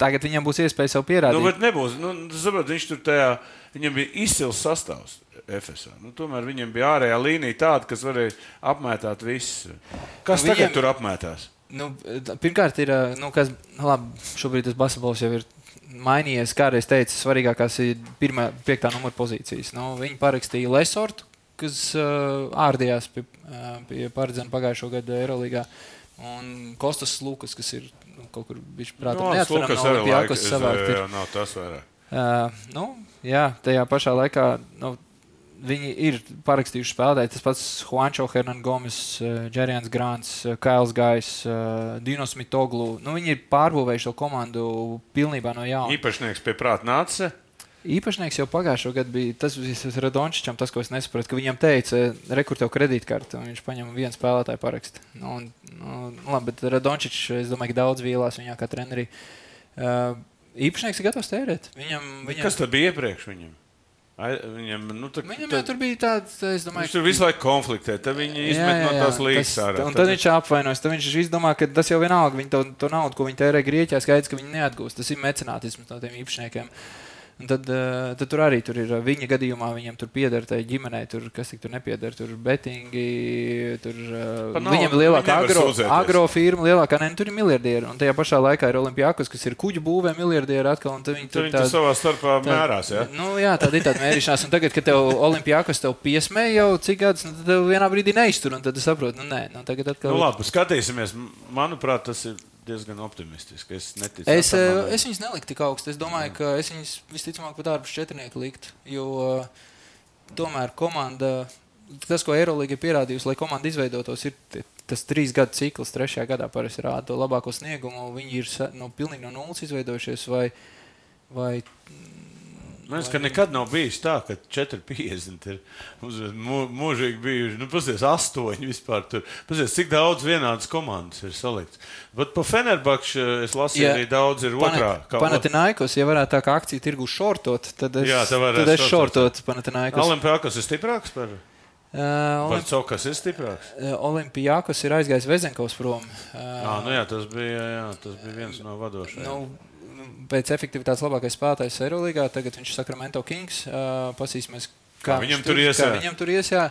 tagad viņam būs iespēja sev pierādīt. Nu, bet nebūs. Nu, saprot, viņš tur tajā, viņam bija izcils sastāvs. FSA. Nu, tomēr viņam bija ārējā līnija tāda, kas varēja apmētāt visu. Kas nu, tagad viņam, tur apmētās? Nu, pirmkārt, ir, nu, kas, nu, labi, šobrīd tas basketbols jau ir mainījies. Kā jau teicu, svarīgākās ir pirmā, piektā numura pozīcijas. Nu, viņi parakstīja Lesortu, kas uh, ārdījās pie, uh, pie Partizana pagājušo gadu Eirolandā. Un Kostas Lukas, kas ir nu, kaut kur bijis prātā, no, neatceramā no Olimpijākas savākt. Jā, nav tas vairāk. Uh, nu, jā, tajā pašā laikā nu, viņi ir parakstījuši spēlētāji. Tas pats Juančo Hernan Gomes, Džerijans Grants, Kails Gais, Dinos Mitoglu. Nu, viņi ir pārbūvējuši šo komandu pilnībā no jauna. Īpašnieks pie prāta nāca. Īpašnieks jau pagājušajā gadā bija tas Radončičam, tas, ko es nesapratu, ka viņam teica, rekur tev kredītkarti, un viņš paņem vienu spēlētāju parakstu. Nu, nu, labi, bet Radončičs, es domāju, ka daudz vīlās viņā kā trenerī. Uh, īpašnieks ir gatavs tērēt. Viņam, viņam... Kas tad bija iepriekš viņam? Viņam, nu, tā, viņam tad, tur bija tāds, es domāju, viņš tur visu laiku konfliktē. Tad viņi izmet jā, jā, no tās līnijas ārā. Un tad, tad viņš apvainojas. Tad viņš izdomā, ka tas jau vienalga, viņi to, to naudu, ko viņi tērē Grieķijā, skaidrs, ka viņi neatgūst. Tas ir mecenātisms no tiem īpašniekiem. Uh, tad, uh, tad tur arī tur ir viņa gadījumā, viņam tur pieder tai ģimenei, tur, kas tik tur nepieder. Tur betingi, tur nav, viņam ir lielākā agro, agro firma, lielākā ne, tur ir miljardieri. Un tajā pašā laikā ir Olimpijākos, kas ir kuģu būvē miljardieri atkal. Un viņi tur, tur savā starpā tā, mērās. Ja? Nu, jā, tāda ir tāda mērīšanās. Un tagad, kad tev Olimpijākos tev piesmēja jau cik gadus, nu, tad tev vienā brīdī neiztur. Un tad tu saproti, nu nē, nu, tagad atkal. Nu, labi, skatīsimies. Manuprāt, tas ir diezgan optimistiski. Es neticu. Es, atamā. Eh, es viņus neliku tik augstu. Es domāju, ka es viņus visticamāk pat ārpus četrnieku likt. Jo eh, tomēr komanda, tas, ko Eirolandā ir pierādījusi, lai komanda izveidotos, ir tas trīs gadu cikls. Trešajā gadā parasti rāda to labāko sniegumu. Viņi ir no, pilnīgi no nulles izveidojušies. Vai, vai Man liekas, ka nekad nav bijis tā, ka 4,50 ir mūžīgi bijuši. Nu, Paskatieties, 8 vispār tur. Paskatieties, cik daudz vienādas komandas ir salikts. Bet pa Fenerbakšu es lasīju, ja, arī daudz ir otrā. Panatinaikos, ja varētu tā kā akciju tirgu šortot, tad es, Jā, tad es šortot Panatinaikos. Olimpijakos ir stiprāks par? Uh, Olimp... Kas ir stiprāks? Uh, Olimpijākos ir aizgājis Vezenkovs prom. Uh, à, nu jā, tas bija, jā, tas bija viens no vadošajiem. Nu, pēc efektivitātes labākais spēlētājs Eirolandā. Tagad viņš ir Sacramento Kings. Uh, pasīsimies, kā, kā viņam tur ies. Viņam tur ies jā.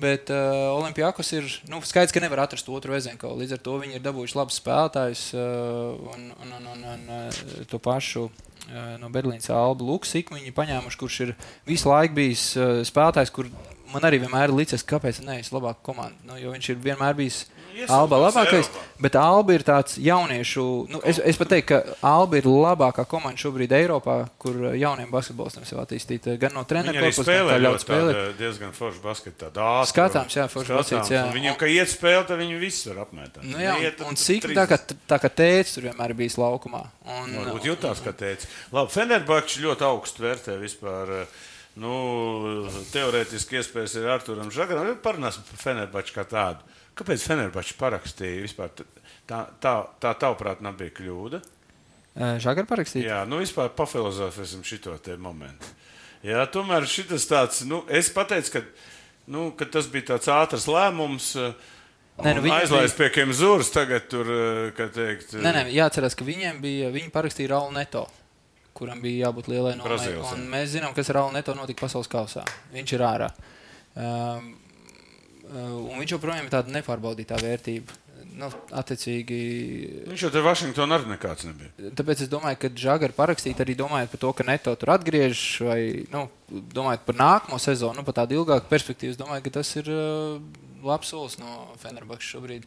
Bet uh, Olimpijākos ir nu, skaidrs, ka nevar atrast otru Vezenko. Līdz ar to viņi ir dabūjuši labus spēlētājus uh, un, un, un, un, un uh, to pašu. Uh, no Berlīnas Alba Luksiku viņi paņēmuši, kurš ir visu laiku bijis uh, spēlētājs, kur man arī vienmēr ir licies, kāpēc ne es labāk komandu. Nu, jo viņš ir vienmēr bijis Alba labākais, bet Alba ir tāds jauniešu. Nu, es, es pat teiktu, ka Alba ir labākā komanda šobrīd Eiropā, kur jauniem basketbolistiem sev attīstīt. Gan no treneru puses, gan kā ļaut spēlēt. Diezgan forši basketā. Skatāms, jā, forši. Jā. Viņam, ka iet spēlēt, tad viņi visu var apmētāt. Nu, jā, Neiet, un cik tā kā, tā kā tēcis tur vienmēr bijis laukumā. Un, Varbūt jutās, ka tēcis. Labi, Fenerbakčs ļoti augstu vērtē vispār. Nu, teorētiski iespējas ir Arturam Žagaram. Parunāsim par Fenerbakču kā tādu. Kāpēc Fenerbahčs parakstīja vispār? Tā, tā, tā tavuprāt, nebija kļūda. Žagara parakstīja? Jā, nu vispār pafilozofēsim šo momentu. Jā, tomēr šis tāds, nu, es pateicu, ka, nu, ka tas bija tāds ātrs lēmums. Nē, nu, aizlaist bija... pie kādiem zūrus, tagad tur, kā teikt. Nē, nē, jāatcerās, ka viņiem bija, viņi parakstīja Raulu Neto, kuram bija jābūt lielai nomainai. Mēs zinām, kas ar Raulu Neto notika pasaules kausā. Viņš ir ārā. Um, un viņš joprojām ir tāda nepārbaudītā vērtība. Nu, attiecīgi, viņš jau tur Vašingtonā arī nekāds nebija. Tāpēc es domāju, ka Žagara parakstīt arī domājot par to, ka Neto tur atgriežas, vai nu, domājot par nākamo sezonu, nu, par tādu ilgāku perspektīvu. Es domāju, ka tas ir uh, labs solis no Fenerbahčas šobrīd.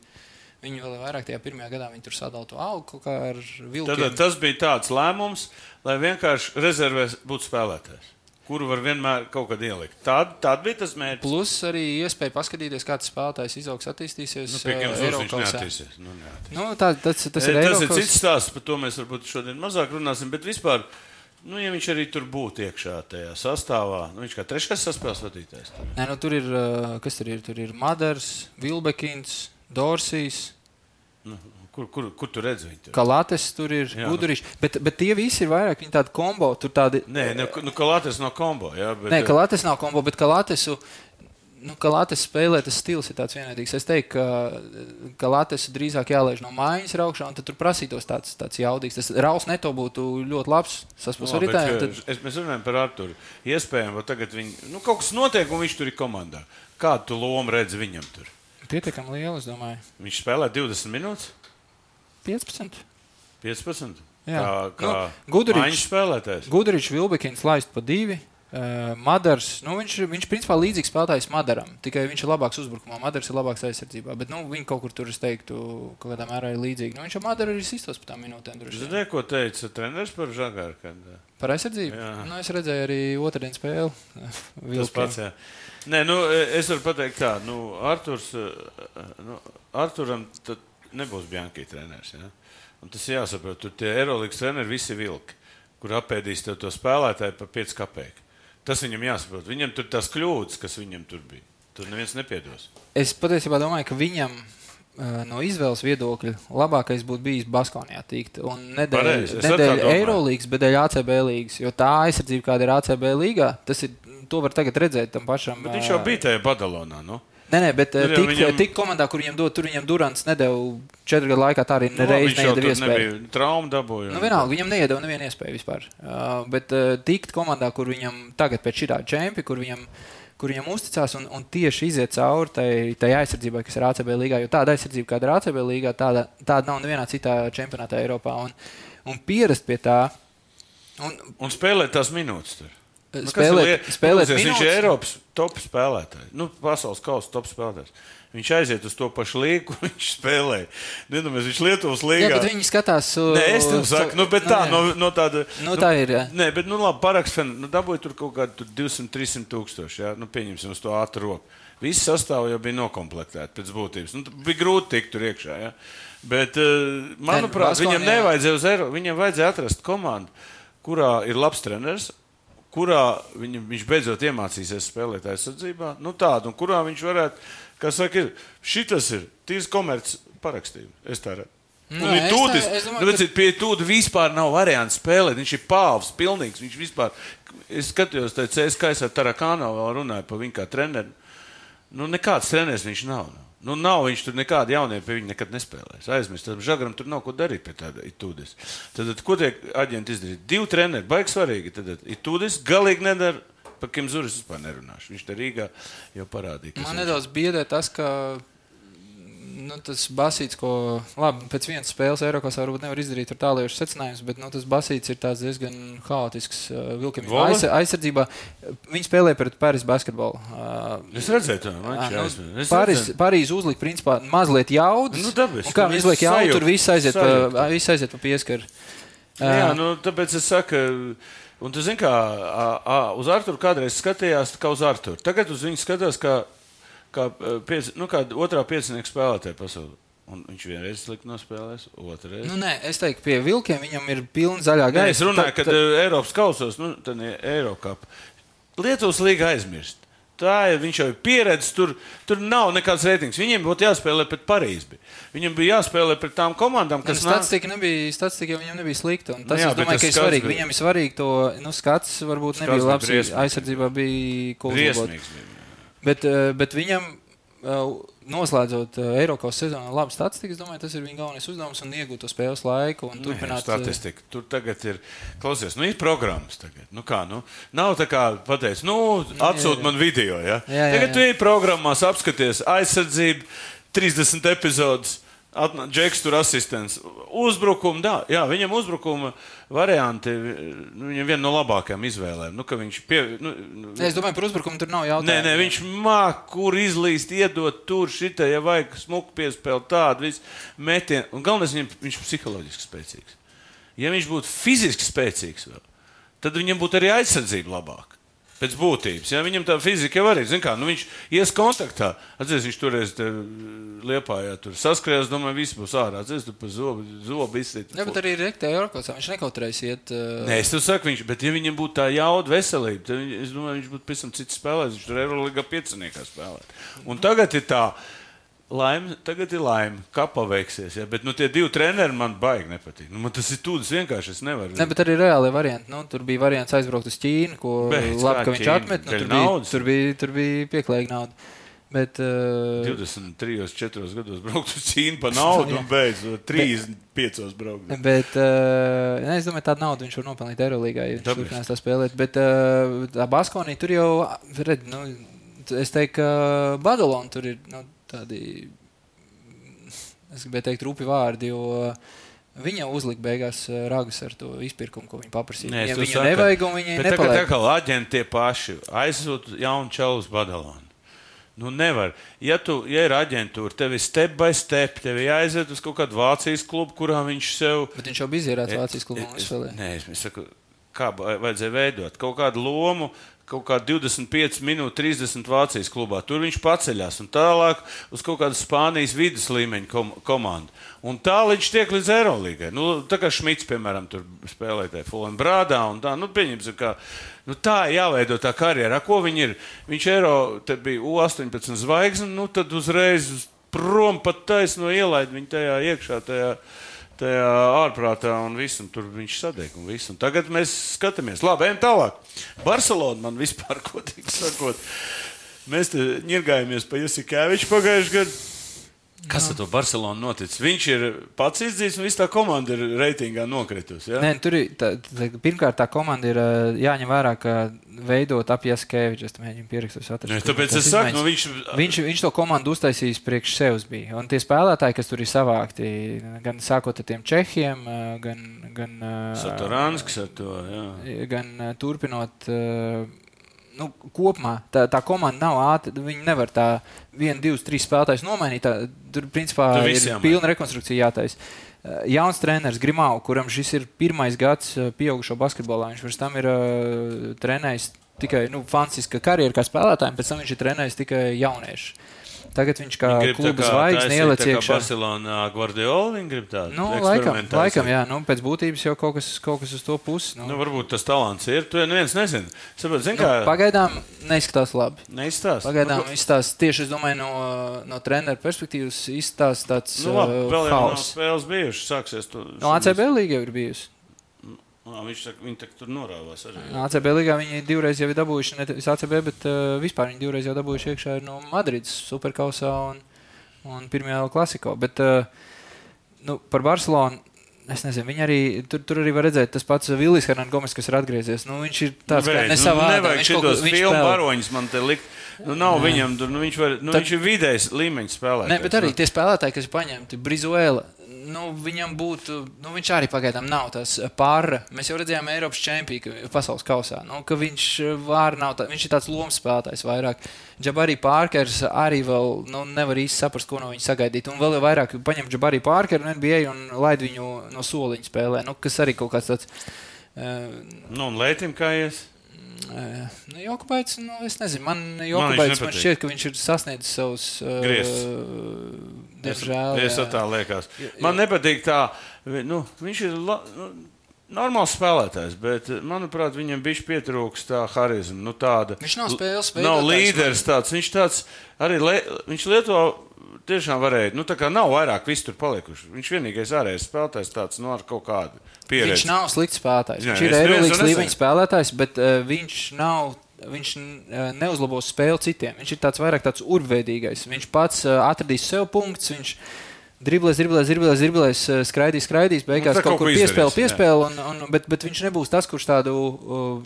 Viņi vēl vairāk tajā pirmajā gadā tur sadalīja to algu kaut kā ar vilku. Tad tas bija tāds lēmums, lai vienkārši rezervēs būtu spēlētājs kuru var vienmēr kaut kad ielikt. Tāda, tāda bija tas mērķis. Plus arī iespēja paskatīties, kā tas spēlētājs izaugs, attīstīsies. Nu, pie viņš neattīstīsies. Nu, neattīsies. nu, tā, tas, tas ir, e, tas ir cits stāsts, par to mēs varbūt šodien mazāk runāsim, bet vispār. Nu, ja viņš arī tur būtu iekšā tajā sastāvā, nu, viņš kā trešais saspēles vadītājs. Nē, nu, tur ir, kas tur ir? Tur ir Madars, Vilbekins, Dorsijs. Nu, Kur, kur, kur tu redzi viņu? Kā Latvijas tur ir gudriši, bet, bet tie visi ir vairāk tādi kombo. Tādi... Nē, nu, nu kā Latvijas nav kombo. Jā, bet... Nē, kā Latvijas nav kombo, bet kā Latvijas. Nu, Latvijas spēlē, tas stils ir tāds vienādīgs. Es teiktu, ka, ka Latvijas drīzāk jālaiž no mājas raukšā, un tad tur prasītos tāds, tāds jaudīgs. Tas Rauls Neto būtu ļoti labs. Saspus no, tā. Tad... Es, mēs runājam par Arturu. Iespējams, tagad viņ, nu, kaut kas notiek, un viņš tur ir komandā. Kādu lomu redzi viņam tur? Pietiekami liela, es domāju. Viņš spēlē 20 minūtes. 15. 15. Jā, kā, kā nu, Gudričs spēlētājs. Gudričs, Vilbekins laist pa divi. Uh, Madars, nu, viņš, viņš principā līdzīgs spēlētājs Madaram, tikai viņš ir labāks uzbrukumā. Madars ir labāks aizsardzībā, bet nu, viņi kaut kur tur, es teiktu, kaut kādā mērā ir līdzīgi. Nu, viņš ar Madaru arī izsistos par tām minūtēm. Ziniet, ko teica treneris par Žagāru? Kad... Par aizsardzību? Jā. Nu, es redzēju arī otrdienas spēli. Tas pats, jā. Nē, nu, es varu pateikt tā, nu, Arturs, nu, Arturam nebūs Bjankī treneris. Ja? Un tas jāsaprot, tur tie Eirolandes treneri visi vilki, kur apēdīs to, to spēlētāju par 5 kapeiku. Tas viņam jāsaprot. Viņam tur tās kļūdas, kas viņam tur bija. Tur neviens nepiedos. Es patiesībā domāju, ka viņam no izvēles viedokļa labākais būtu bijis Baskonijā tikt. Un nedēļa, es arī tā nedēļa domāju. Eirolīgas, bet dēļ ACB līgas. Jo tā aizsardzība, kāda ir ACB līgā, tas ir. To var tagad redzēt tam pašam. Bet viņš jau ā, bija tajā Badalonā. Nu? Nē, nē, bet jau tik, viņam- tik komandā, kur viņam dod, tur viņam Durants nedēļu četru gadu laikā, tā arī Nu, jau neiedeva iespēju. traumu dabūja. Nu, vienalga, viņam neiedeva nevienu iespēju vispār. Uh, bet uh, tikt komandā, kur viņam tagad pēc šī čempiona, kur viņam, kur viņam uzticās un, un tieši iziet cauri tai, tai aizsardzībai, kas ir ACB līgā. Jo tāda aizsardzība, kāda ir ACB līgā, tāda, tāda nav nevienā citā čempionātā Eiropā. Un, un pierast pie tā. Un, Un spēlēt tās minūtes tur. Nu, spēlēt, spēlēt Klausies, Viņš ir. Eiropas top spēlētājs. Nu, pasaules kausa top spēlētājs. Viņš aiziet uz to pašu līniju, kur viņš spēlēja. Nedomājies, viņš Lietuvas Jā, līnijā. bet viņi skatās. uh, Nē, es uz saku, to- nu, bet tā, jā. no, no tāda. Nu, tā ir, jā. Nē, bet, nu, labi, paraksts, nu, dabūja tur kaut kādu tur 200, 300 tūkstoši, jā, nu, pieņemsim uz to ātru roku. Visi sastāvā jau bija nokomplektēti pēc būtības. Nu, bija grūti tikt tur iekšā, jā. Bet, eh, manuprāt, Baskonijā- viņam nevajadzēja uz Eiro, viņam vajadzēja atrast komandu, kurā ir labs treneris, kurā viņam, viņš beidzot iemācīsies spēlēt aizsardzībā, nu tādu, un kurā viņš varētu, kas saka, šitas ir tīrs komerces parakstījums. Es tā redzu. Nu, Un ir es tūdis, tā- es domāju, nu, ka- redziet, pie tūda vispār nav variants spēlēt. Viņš ir pāvs, pilnīgs. Viņš vispār, es skatījos, tā CSK ar Tarakānu vēl runāju par viņu kā treneru. Nu, nekāds treneris viņš nav. Nu, nav viņš tur nekādi jaunie pie viņa nekad nespēlējis. Aizmirst, tam žagaram tur nav ko darīt pie tāda itūdes. Tad, tad ko tie aģenti izdarīja? Divi treneri, baigi svarīgi. Tad itūdes galīgi nedara. Par kim Zuris vispār nerunāšu. Viņš te Rīgā jau parādīja. Man nedaudz biedē tas, ka nu, tas basīts, ko labi, pēc vienas spēles Eiropasā varbūt nevar izdarīt ar tālējušu secinājumus, bet nu, tas basīts ir diezgan haotisks uh, vilkiem. Vola? Aiz, aizsardzībā viņi spēlē pret Pāris basketbolu. Uh, Es redzēju, to ā, maču. nu, aizmirsu. Es Pāris. Pāris uzlika principā mazliet jaudas. Nu, dabis, kā nu, viņi izliek jaudu, tur viss aiziet, sajūta. pa, viss aiziet pa pieskaru. Jā, nu, tāpēc es saku, un tu zini, kā ā, ā, uz Arthuru kādreiz skatījās kā uz Arthuru. Tagad uz viņu skatās kā, kā, ā, piec, nu, kā otrā piecinieka spēlētāja pasaulē. Un viņš vienreiz slikti nospēlēs, otrreiz. Nu, nē, es teiktu, pie vilkiem viņam ir pilna zaļā gaisa. es runāju, Ta- ka Eiropas kausos, nu, tad Eiropā. Lietuvas līga aizmirst. Tā ir viņš jau ir pieredzējis. Tur, tur nav nekāds reitings. Viņiem būtu jāspēlē pret Parīzi. Viņam bija jāspēlē pret tām komandām, Kas kas nāk. statistika nebija, statistika viņam nebija slikta. un Tas, Nu jā, es domāju, tas ka ir svarīgi. bija- Viņam ir svarīgi to nu, skats, varbūt Skats nebija bija labs. briesmīgs. Aizsardzībā bija ko uzlabot. Briesmīgs. Bet, eh, bet viņam, eh, noslēdzot eh, Eiropas sezonu, labi statistika, es domāju, tas ir viņa galvenais uzdevums un iegūt to spēles laiku un Nē, turpināt. eh, statistika. Tur tagad ir, klausies, nu, ir programmas. Tagad. Nu, kā, nu, nav tā kā pateicis, nu, atsūti man video. Ja? Jā, jā, tagad jā. tu ej programmās, apskaties aizsardzību, 30 epizodus. Džeks tur asistents. Uzbrukuma, dā, jā, viņam uzbrukuma varianti, viņam viena no labākajām izvēlēm. Nu, pie, nu, nu, Es domāju, par uzbrukumu tur nav Nē, jautājumu. nē, viņš māca, kur izlīst, iedot tur, šitai, ja vajag smuku piespēlēt tādu visu metienu. Un galvenais, viņam, viņš ir psiholoģiski spēcīgs. Ja viņš būtu fiziski spēcīgs, vēl, tad viņam būtu arī aizsardzība labāka. Pēc būtības. Ja? Viņam tā fizika jau arī ir. Nu, viņš ies kontaktā. Atcerieties, viņš toreiz liepā, ja tur saskrējās, domāju, viss būs ārā. Atcerieties, tur pa zobu, zobu izsit. Jā, bet arī rektē Eiropasā viņš nekautrēs iet. eh, Nē, es tev saku, viņš, bet ja viņam būtu tā jauda veselība, tad es domāju, viņš būtu pavisam cits spēlētājs. Viņš tur Eirolandā pieciniekā spēlē. Un tagad ir tā. Laime, tagad ir laime, kā paveiksies. Ja? Bet nu, tie divi treneri man baigi nepatīk. Nu, man tas ir tūlis vienkārši. Es nevaru. Ne, bet arī reāli varianti. Nu, tur bija variants aizbraukt uz Ķīnu, ko Beidz, labi, ka viņš atmet. Nu, tur, bija, tur, bija, tur bija pieklājīga nauda. Bet, uh, 23, 4 gados braukt uz Ķīnu par naudu un beidz 35 braukt. Bet uh, ne, es domāju, tādu naudu viņš var nopelnīt Eirolandā, ja viņš turpinās tā spēlēt. Bet uh, tā Baskonī tur jau, red, nu, es teiktu, ka Badalona tur ir nu, tādi, es gribēju teikt, rupi vārdi. Jo, Viņa uzlika beigās uh, ragus ar to izpirkumu, ko viņa paprasīja. Nē, tev viņu saku, nevajag, un viņi tagad nepaliek. atkal aģenti tie paši aizsūta jaunu čalu uz Badalonu. Nu, nevar. Ja, tu, ja ir aģentūra, tev ir step by step, tev ir jāaiziet uz kaut kādu Vācijas klubu, kurā viņš sev Bet viņš jau bija izierēts Vācijas klubā spēlēja. Nē, es, es saku, kā vajadzēja veidot kaut kādu lomu. Kaut kā 25 minūtes, 30 Vācijas klubā. Tur viņš paceļās un tālāk uz kaut kādu Spānijas vidus līmeņa kom komandu. Un tā viņš tiek līdz Eirolangai. Nu, tā kā Šmits, piemēram, tur spēlēja tajā Fulham Brādā. un Tā, nu, pieņemsim, ka, nu, tā ir jāveido tā karjera. Ko viņi ir? Viņš Eiro, bija U18 zvaigzne, nu tad uzreiz uz prom pat taisno ielaid viņu tajā iekšā. Tajā, tajā ārprātā, un, visu, un tur viņš sadeg. Un visu. un tagad mēs skatāmies, labi, ejam tālāk. Barcelona man vispār, ko tik sakot, mēs te ņirgājamies pa Jusikeviču pagājušajā gadā. Kas ar to Barcelonu noticis? Viņš ir pats izdzīts, un viss tā komanda ir reitingā nokritusi. Ja? Nē, tur ir tā, tā, pirmkārt tā komanda ir jāņem vērā, ka veidot ap Jaskeviču. Es mēģinu pierakstīt, atrast. Tāpēc es saku, nu, viņš... viņš, viņš to komandu uztaisījis priekš sevis bija. Un tie spēlētāji, kas tur ir savākti, gan sākot ar tiem Čehiem, gan. gan Saturānskis ar to, jā. Gan turpinot. Uh, nu, kopumā tā, tā komanda nav ātra. Viņi nevar tā vienu, divus, trīs spēlētājus nomainīt. Tā, tur principā tur ir jāmain. pilna rekonstrukcija jātaisa. Uh, jauns treneris Grimau, kuram šis ir pirmais gads uh, pieaugušo basketbolā. Viņš pirms tam ir uh, trenējis tikai nu, fantastiska karjeru kā spēlētājiem, pēc tam viņš ir trenējis tikai jauniešus. Tagad viņš kā kluba zvaigzne ieliec iekšā. Barcelonā Guardiola viņa grib tādu. Nu, laikam, laikam, jā, nu, pēc būtības jau kaut kas, kaut kas uz to pusi. Nu. Nu, varbūt tas talants ir, to neviens nezina. Saprot, zin, kā... nu, pagaidām neizskatās labi. Neizskatās. Pagaidām nu, izskatās tieši, es domāju, no, no treneru perspektīvas izskatās tāds nu, labi, uh, vēl jau nav spēles bijušas, sāksies. Tu, no ACB līga jau ir bijusi. Nā, viņš saka, viņi tur norāvās arī. ACB līgā viņi divreiz jau ir dabūjuši, ne tikai ACB, bet uh, vispār viņi divreiz jau dabūjuši iekšā no Madrides superkausā un, un pirmajā klasiko. Bet uh, nu, par Barcelonu. Es nezinu, viņi arī tur, tur arī var redzēt, tas pats Vilnis Hernandez, kas ir atgriezies. Nu, viņš ir tāds, nu, kā nesavādāk. Nu, nevajag šitos filmu varoņus man te likt. Nu, nav jā. viņam, nu, viņš, var, nu, Tad, viņš ir vidējs līmeņa spēlētājs. Nē, bet arī tie spēlētāji, kas ir paņemti, Brizuela, nu, viņam būtu, nu, viņš arī pagaidām nav tas pārra. Mēs jau redzējām Eiropas čempionu pasaules kausā, nu, ka viņš tā, viņš ir tāds lomas spēlētājs vairāk. Džabarī Pārkers arī vēl nu, nevar īsti saprast, ko no viņa sagaidīt. Un vēl vairāk paņem Džabarī Pārkeru no NBA un laid viņu no soliņa spēlē, nu, kas arī kaut kāds tāds. Uh, nu, un Lētim kā ies? Nu, Jokubaits, nu, es nezinu, man Jokubaits man, man šķiet, ka viņš ir sasniedzis savus grieztus. Uh, diemžēl. Es, es tā liekas. Man nepatīk tā, nu, viņš ir la, nu, normāls spēlētājs, bet, manuprāt, viņam bija pietrūkst tā harizma. Nu, tāda, viņš nav spēles veids. Nav līderis tāds, viņš tāds arī, le, viņš lieto tiešām varēja. Nu, tā kā nav vairāk visu tur palikuši. Viņš vienīgais ārējais spēlētājs tāds nu, ar kaut kādu pieredzi. Viņš nav slikts spēlētājs. Jā, viņš ir Eirolandes līmeņa spēlētājs, bet uh, viņš nav. Viņš uh, neuzlabos spēli citiem. Viņš ir tāds vairāk tāds urveidīgais. Viņš pats uh, atradīs sev punktus. Viņš driblēs, driblēs, driblēs, driblēs, skraidīs, skraidīs, beigās nu, kaut, kaut kur piespēlē, piespēlē. Un, un, bet, bet viņš nebūs tas, kurš tādu,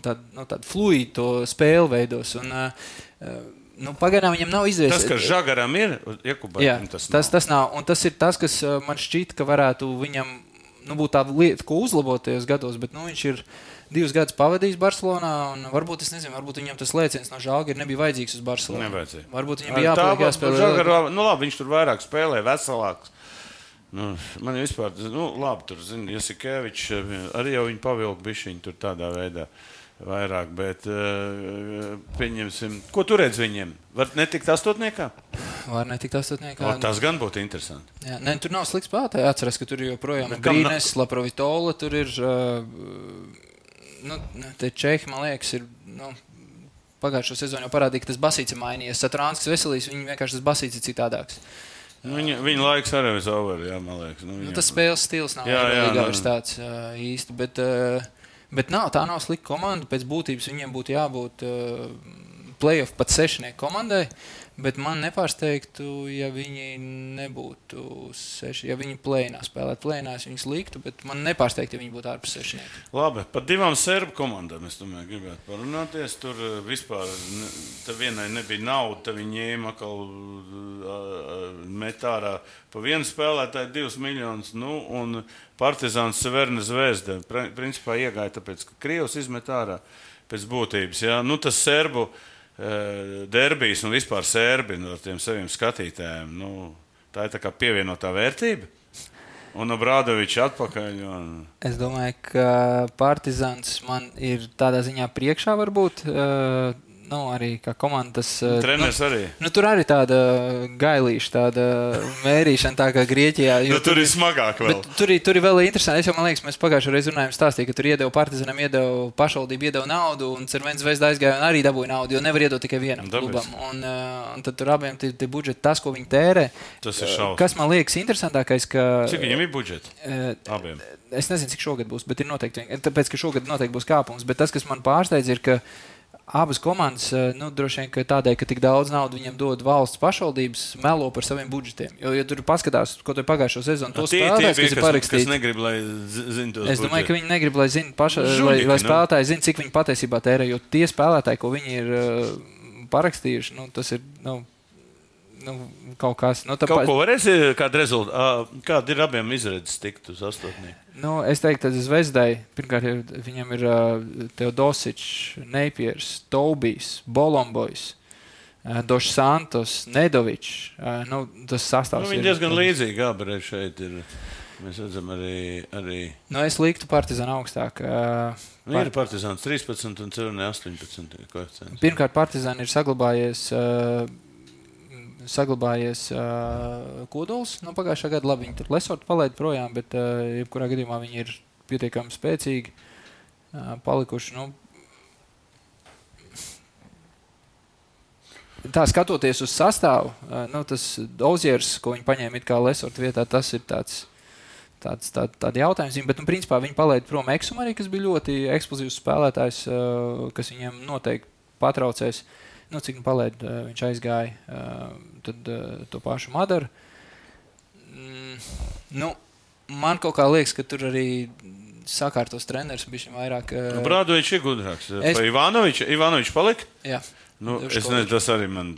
tādu, nu, tādu fluīdu spēli veidos. Un, uh, Nu, pagaidām viņam nav izdevies. Tas, kas Žagaram ir, Jakubam, jā, tas, tas, tas nav. Un tas ir tas, kas man šķiet, ka varētu viņam nu, būt tāda lieta, ko uzlabot tajos gados. Bet nu, viņš ir divus gadus pavadījis Barcelonā. Varbūt, nezinu, varbūt viņam tas lēciens no Žāģa nebija vajadzīgs uz Barcelonu. Nevajadzēja. Varbūt viņam bija jāpaliek jāspēlē. Žagar, nu, labi, viņš tur vairāk spēlē, veselāks. Nu, man vispār, nu, labi, tur, zini, Jasikevičs arī jau viņu pavilka bišķiņu tur tādā veidā. Uh, vairāk, bet uh, pieņemsim, ko tur redz viņiem. Var netikt astotniekā? Var netikt astotniekā. O, tas gan būtu interesanti. Jā, ne, tur nav slikts spēlētājs. Atceros, ka tur joprojām ir Brīnēs, na... Laprovitola, tur ir, uh, nu, te Čehi, man liekas, ir, nu, pagājušo sezonu jau parādīja, ka tas basīts ir mainījies. Satrānskas veselīs, viņi vienkārši tas basīts ir citādāks. Nu, viņa, viņa laiks arī ir over, jā, man liekas. Nu, viņa... nu, tas spēles stils nav jā, jā, jā, nu. tāds uh, īsti, bet uh, Bet nav, tā nav slikta komanda. Pēc būtības viņiem būtu jābūt uh, playoff pat sešnieku komandai. Bet man nepārsteigtu, ja viņi nebūtu seši. Ja viņi plēnā spēlētu, plēnā es viņus liktu, bet man nepārsteigtu, ja viņi būtu ārpus sešnieku. Labi, par divām serbu komandām es domāju, gribētu parunāties. Tur uh, vispār ne, vienai nebija nauda, tad viņi ņēma atkal uh, metārā pa vienu spēlētāju divus miljonus. Nu, un Partizāns Severna Zvezda principā iegāja tāpēc, ka Krievs izmet ārā pēc būtības. Ja? Nu, tas serbu uh, derbijs un vispār serbi no tiem saviem skatītājiem, nu, tā ir tā kā pievienotā vērtība. Un no Brādoviča atpakaļ. Un... Es domāju, ka Partizāns man ir tādā ziņā priekšā varbūt. Uh, nu, arī kā komanda. Tas, uh, Treneris nu, arī. Nu, tur arī tāda gailīša, tāda mērīšana, tā kā Grieķijā. Nu, tur ir smagāk vēl. Bet tur, tur ir vēl interesanti. Es jau, man liekas, mēs pagājušajā reizē runājām, stāstīja, ka tur iedeva partizanam, iedeva pašvaldību, iedeva naudu, un Cervens zvezda aizgāja un arī dabūja naudu, jo nevar iedot tikai vienam Dabis. klubam. Un, uh, un tad tur abiem tie, tie budžeti, tas, ko viņi tērē. Tas ir šausmas. Kas man liekas interesantākais, ka. Cik viņam ir budžets? Uh, Abiem. Es nezinu, cik šogad būs, bet ir noteikti. Tāpēc, ka šogad noteikti būs kāpums. Bet tas, kas man pārsteidz, ir, ka abas komandas, eh, nu, droši vien tādēļ, ka tik daudz naudas viņiem dod valsts pašvaldības, melo par saviem budžetiem. Jo, ja tur paskatās, ko tur pagājušo sezonu, to spēlētājs, kas ir kas parakstīts. negrib, lai zinātu, Es domāju, ka viņi negrib, lai, zin, paša, Žuļiki, lai, lai nu. spēlētāji zinātu, cik viņi patiesībā tērē. Jo tie spēlētāji, ko viņi ir uh, parakstījuši, nu, tas ir nu, nu, kaut kas. Nu, Kaut tāpēc, ko varēsi, kāda rezultāta, kāda ir abiem izredzes tikt uz astotnieku? Nu, es teiktu, ka Zvezdai pirmkārt ir, viņam ir Teodosičs, Neipiers, Tobijs, Bolombojs, Došs Santos, Nedovičs. Nu, tas sastāvs Nu, viņi ir diezgan līdzīgi abi redz šeit. Ir. Mēs redzam, arī, arī Nu, es liktu Partizānu augstāk. Uh, nu, ir partizāns 13 un Cerunē 18. koeficients. Pirmkārt, Partizāna ir saglabājies. Uh, Saglabājies uh, kodols no pagājušā gada. Labi, viņi tur lesortu palaid projām, bet uh, jebkurā gadījumā viņi ir pietiekami spēcīgi uh, palikuši. Nu, Tā skatoties uz sastāvu, uh, nu, tas Ozers, ko viņi paņēma it kā lesortu vietā, tas ir tāds. Tāds tā, tādi jautājumi, bet, nu, principā viņi palaida prom Eksumu arī, kas bija ļoti eksplozīvs spēlētājs, uh, kas viņiem noteikti patraucēs. Nu, cik nu palaid, uh, viņš aizgāja, uh, tad uh, to pašu Madaru. Mm, nu, man kaut kā liekas, ka tur arī sakārtos treneris bija vairāk. Nu, Brādovičs ir gudrāks. Es-. Ivanovičs Ivanovič palika? jā. Nu, Duškovičs. es nezinu, tas arī man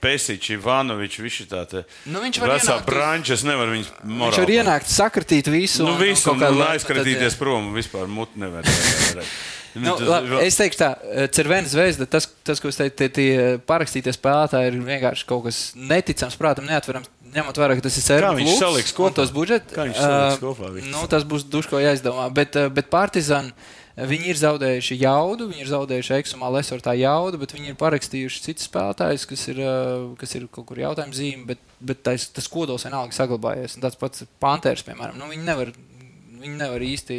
Pēciņš, Ivanovičs, viņš ir tāds Nu, viņš var vecā branča, es nevaru viņus Viņš morāli. var ienākt, sakritīt visu. Nu, un- un visu, kaut un, kā un la- aizkratīties tad, prom, un vispār mutu nevar. Nu, labi, es teikšu, tā, Cervēna zvezda, tas, tas, ko es teicu, tie, tie parakstītie spēlētāji ir vienkārši kaut kas neticams, prātam, neatverams. Ņemot vērā, ka tas ir Serbijas viņš saliks kopā? tos budžets. Kā viņš saliks kopā visu? Nu, tas būs duško jāizdomā. Bet, bet Partizan, viņi ir zaudējuši jaudu, viņi ir zaudējuši eksumā lesortā jaudu, bet viņi ir parakstījuši citus spēlētājus, kas ir, kas ir kaut kur jautājuma zīme, bet, bet tais, tas kodols vienalga saglabājies. Un tāds pats Pantērs, piemēram, nu, viņi nevar. Viņi nevar īsti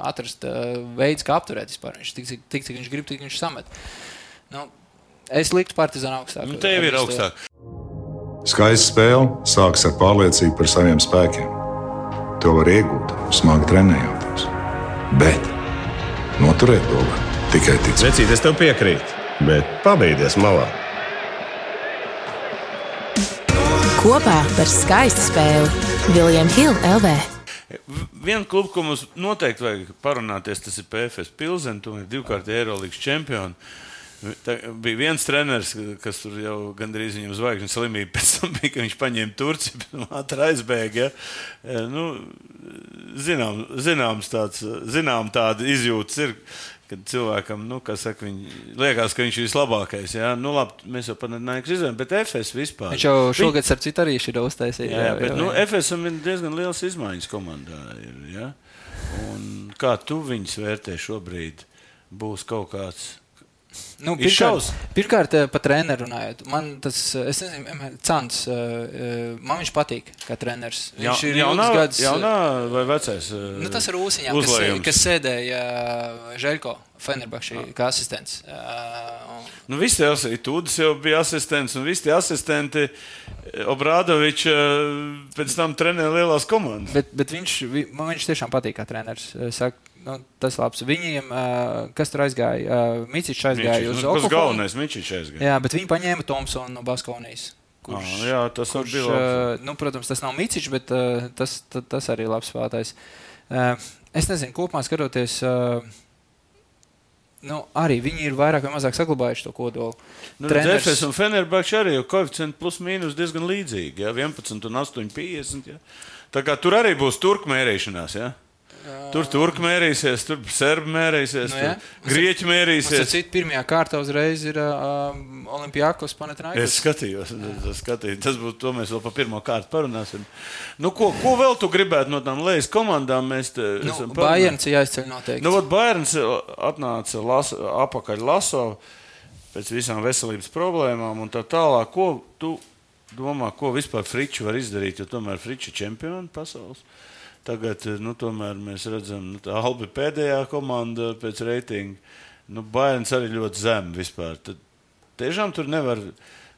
atrast uh, veidu, kā apturēt vispār. Viņš tik, cik, tik, cik viņš grib, tik viņš samet. Nu, es liktu Partizānu augstāk. Nu, tev ir augstāk. Skaista spēle sākas ar pārliecību par saviem spēkiem. To var iegūt, smagi trenējoties. Bet noturēt to var tikai ticēt. Vecīt, es tev piekrītu, bet pabeigties malā. Kopā par skaistu spēli Viljams Hilde LV. Vienu klubu, ko mums noteikti vajag parunāties, tas ir PFS Pilsens. Tur ir divkārtīgi Eirolandes čempioni. Tā bija viens treneris, kas tur jau gandrīz viņam zvaigžņu slimību pēc tam bija, ka viņš paņēma Turciju, bet ātri aizbēga. Ja? Nu, zinām, zināms, tāds, zinām tāda izjūtas ir, kad cilvēkam, nu, kā saka, viņi, liekas, ka viņš ir vislabākais. Ja? Nu, labi, mēs jau pat nezinām, izdarām, bet FS vispār. Viņš jau šogad, starp citu, arī ir uztaisījis. Jā, jā, bet nu, FSM ir diezgan liels izmaiņas komandā. Ir, ja? Un kā tu viņus vērtē šobrīd? Būs kaut kāds. Nu, pirmkārt, pirmkārt, eh, par treneru runājot. Man tas, eh, nezinu, Cants, eh, man viņš patīk kā treneris. Ja, Viņš ir jaunā, gadus. jaunā vai vecais? Nu, tas ir Rūsiņā, kas, uzlējums. kas sēdēja Žēlko Fenerbakšī kā asistents. Uh, un- Nu, visi tie asistenti, jau bija asistents, un visi tie asistenti Obrādovičs pēc tam trenēja lielās komandas. Bet, bet viņš, vi- man viņš tiešām patīk kā treneris. Saku, nu, tas ir labs. Viņiem, uh, kas tur aizgāja, uh, Mīcis aizgāja Mičič, uz nu, Tas galvenais Mičičs aizgāja. Jā, bet viņi paņēma Thompsonu no Baskovijas. Kurš, Ah, jā, tas kurš, bija labs. uh, nu, protams, tas nav Mīcis, bet uh, tas, ta- tas arī ir labs spēlētājs. Uh, es nezinu, kopumā skatoties. Uh, Nu, arī viņi ir vairāk vai mazāk saglabājuši to kodolu. Nu, Zefes un Fenerbahčs arī jau koeficienti plus mīnus diezgan līdzīgi. Ja? 11 un 8,50. Ja? Tā kā tur arī būs turku mērīšanās. Ja? Tur turku mērīsies, tur serbi mērīsies, Nu, jā. grieķi mērīsies. Citu, pirmajā kārtā uzreiz ir uh, Olimpijākos Es Panathinaikos. skatījos, tas, skatījos, tas būtu to mēs vēl par pirmo kārtu parunāsim. Nu, ko, ko vēl tu gribētu no tām lejas komandām? Mēs te Nu, esam Bajens ir jāizceļ noteikti. Nu, vat Bērns atnāca las, apakaļ Laso. pēc visām veselības problēmām un tā tālāk. Ko tu domā, ko vispār Fričs var izdarīt? Jo tomēr Fričs ir čempions pasaules. Tagad nu, mēs redzam, ka nu, Alba ir pēdējā komanda pēc reitinga. Nu, Baiens arī ļoti zem vispār. Tad tiešām tur nevar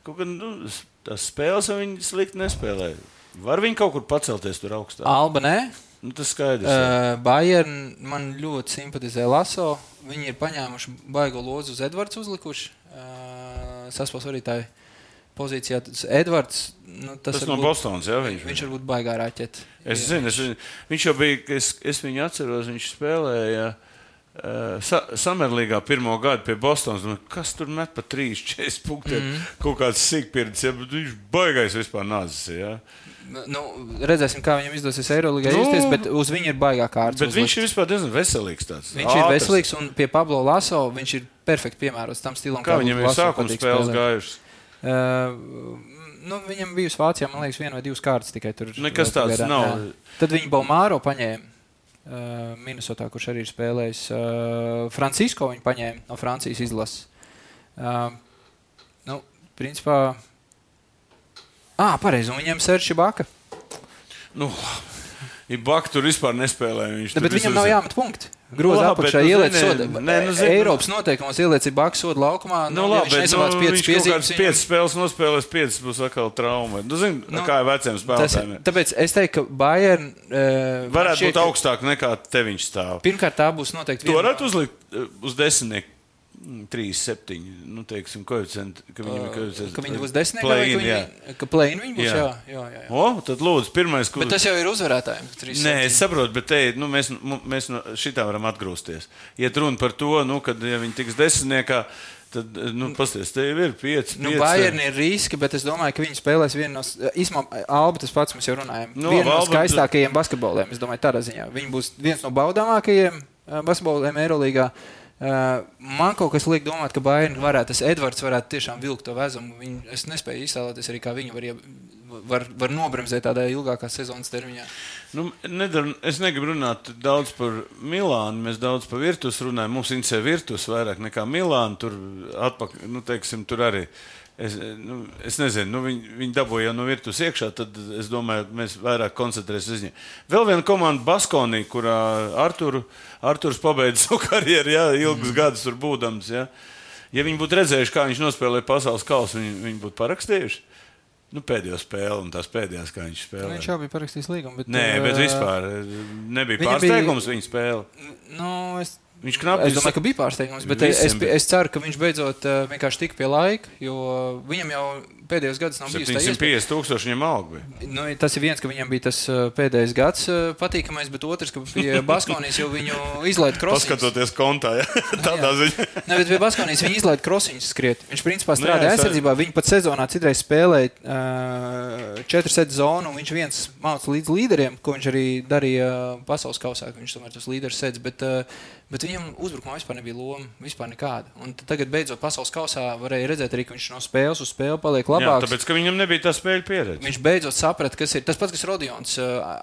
kaut kā nu, tās spēles, viņi slikti nespēlē. Var viņi kaut kur pacelties tur augstāk? Alba nē. Nu, tas skaidrs. Uh, Bayern man ļoti simpatizē Laso. Viņi ir paņēmuši baigo lozu uz Edvards uzlikuši. Uh, Saspēles vadītāju pozīcijā. Edvards, nu, tas, tas no būt, Bostonas, jā, viņš, viņš var būt baigā raķete. Es zinu, es, viņš jau bija, es, es viņu atceros, viņš spēlēja. Uh, sa Samerlīgā pirmo gadu pie Bostonas. Nu, kas tur met pa 3, 4 punktiem? Mm. Kaut kāds sīkpirds, ja viņš baigais vispār nācis. Ja? Nu, redzēsim, kā viņam izdosies Eirolandā nu, justies, bet uz viņu ir baigā kārta. Viņš ir vispār diezgan veselīgs. Tāds. Viņš Āters. ir veselīgs un pie Pablo Laso viņš ir perfekti piemērots tam stilam, kā, kā viņam ir sākuma spēles gājušas. Uh, nu, viņam bija Vācijā, man liekas, viena vai divas kārtas tikai tur. Nekas tāds gadā. nav. Jā. Tad viņi Balmāro paņēma. Uh, Minnesotā, kurš arī ir spēlējis. Uh, Francisko viņa paņēma no Francijas izlases. Uh, nu, principā, ah, pareizi, un viņam Serči Baka. Nu, Ibaka tur vispār nespēlē. Viņš ne, bet viņam nav jāmet punkti. Groza apakšā nu, ieliec sodu. Nē, nu, zin, Eiropas noteikumos ieliec baka sodu laukumā. Nu, nu, labi, ja bet, nu, viņš piezīmes. Viņš piecas spēles nospēlēs, piecas būs atkal trauma. Nu, zin, nu, kā ir veciem spēlētājiem. Tāpēc es teiktu, ka Bayern. Uh, varētu būt augstāk nekā te viņš stāv. Pirmkārt, tā būs noteikti. To varētu uzlikt uh, uz desmitnieku 3, 7. Nu, teiksim, koeficienti, ka viņam ir koeficients. Ka viņi būs desmit, play-in, ka, viņi, ka play-in viņi būs, jā. Jā, jā, jā. O, tad lūdzu, pirmais, ko... Bet tas jau ir uzvarētājiem. 3, Nē, es saprotu, bet te, nu, mēs, mēs no šitā varam atgrūsties. Iet runa par to, nu, kad ja viņi tiks desmitniekā, Tad, nu, pasties, te jau ir pieci. Nu, Bayern ir riski, bet es domāju, ka viņi spēlēs vienu no. Īsumā, Alba tas pats mēs jau runājam. Nu, vienu no Alba... skaistākajiem basketboliem. Es domāju, tādā ziņā. Viņi būs viens no baudāmākajiem basketboliem Eirolandā. Uh, man kaut kas liek domāt, ka Bairns varētu, tas Edvards varētu tiešām vilkt to vezumu. Viņu, es nespēju iztēloties arī, kā viņu var, var, var nobremzēt tādā ilgākā sezonas termiņā. Nu, nedar, es negribu runāt daudz par Milānu. Mēs daudz par virtuves runājam. Mums interesē virtuves vairāk nekā Milāna. Tur, atpakaļ, nu, teiksim, tur arī Es, nu, es nezinu, nu, viņi, viņi dabūja jau no virtuves iekšā, tad es domāju, mēs vairāk koncentrēsimies uz viņu. Vēl viena komanda, Baskonī, kurā Artur, Arturs pabeidza savu karjeru, ja, ilgus mm. gadus tur būdams. Ja. ja viņi būtu redzējuši, kā viņš nospēlēja pasaules kausu, viņi, viņi būtu parakstījuši. Nu, pēdējo spēli un tās pēdējās, kā viņš spēlēja. Viņš jau bija parakstījis līgumu. Bet, Nē, bet vispār nebija pārsteigums bija... viņa spēle. Nu, es Viņš knapi es domāju, ka bija pārsteigums, bet es, es, es ceru, ka viņš beidzot uh, vienkārši tika pie laika, jo viņam jau pēdējos gados nav bijis tāds. 750 tūkstoši viņam alga. Nu, tas ir viens, ka viņam bija tas pēdējais gads patīkamais, bet otrs, ka pie Baskonijas jau viņu izlaid krosiņus. Paskatoties kontā, ja? tādā ziņā. ne, bet pie Baskonijas viņi izlaid krosiņus skriet. Viņš principā nu strādāja aizsardzībā, viņi pat sezonā citreiz spēlēja uh, četru setu zonu, un viņš viens māca līdz līderiem, ko viņš arī darīja pasaules kausā, viņš tomēr tos līderus sēdz. Bet, uh, Bet viņam uzbrukumā vispār nebija loma, vispār nekāda. Un tagad, beidzot, pasaules kausā varēja redzēt, arī, ka viņš no spēles uz spēli paliek labāk labāks. Jā, tāpēc, ka viņam nebija tā spēļu pieredze. Viņš beidzot saprata, kas ir tas pats, kas Rodions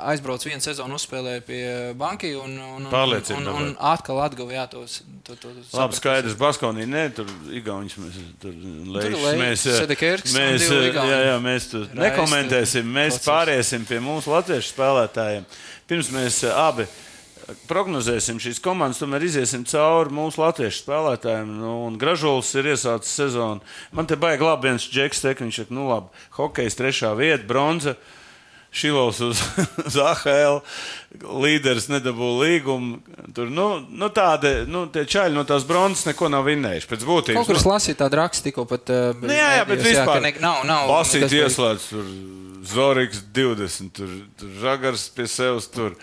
aizbrauc vienu sezonu, uzspēlēja pie banki un, un, un, un, un atkal atguva tos. To, to, to Labi, skaidrs, Baskonī, ne, tur Igaunis mēs tur leišs. Mēs, mēs, jā, jā, mēs tur nekomentēsim, mēs pāriesim pie mūsu latviešu spēlētājiem. Pirms mēs abi prognozēsim šīs komandas, tomēr iziesim cauri mūsu latviešu spēlētājiem. Nu, Gražulis ir iesācis sezonu. Man te baigi labi viens džeks, te, viņš ir, nu labi, hokejs trešā vieta, bronza. Šilovs uz, uz AHL līderis nedabūja līgumu. Tur nu, nu tādi nu, čaļi no tās bronzas neko nav vinnējuši. Pēc būtības. Kaut kur nu, lasīja tādu rakstu tikko pat. Uh, nu, jā, jā, bet vispār. Jā, ne, nav, nav, lasīt ieslēdz tur Zoriks 20, tur, tur Žagars pie sevis tur.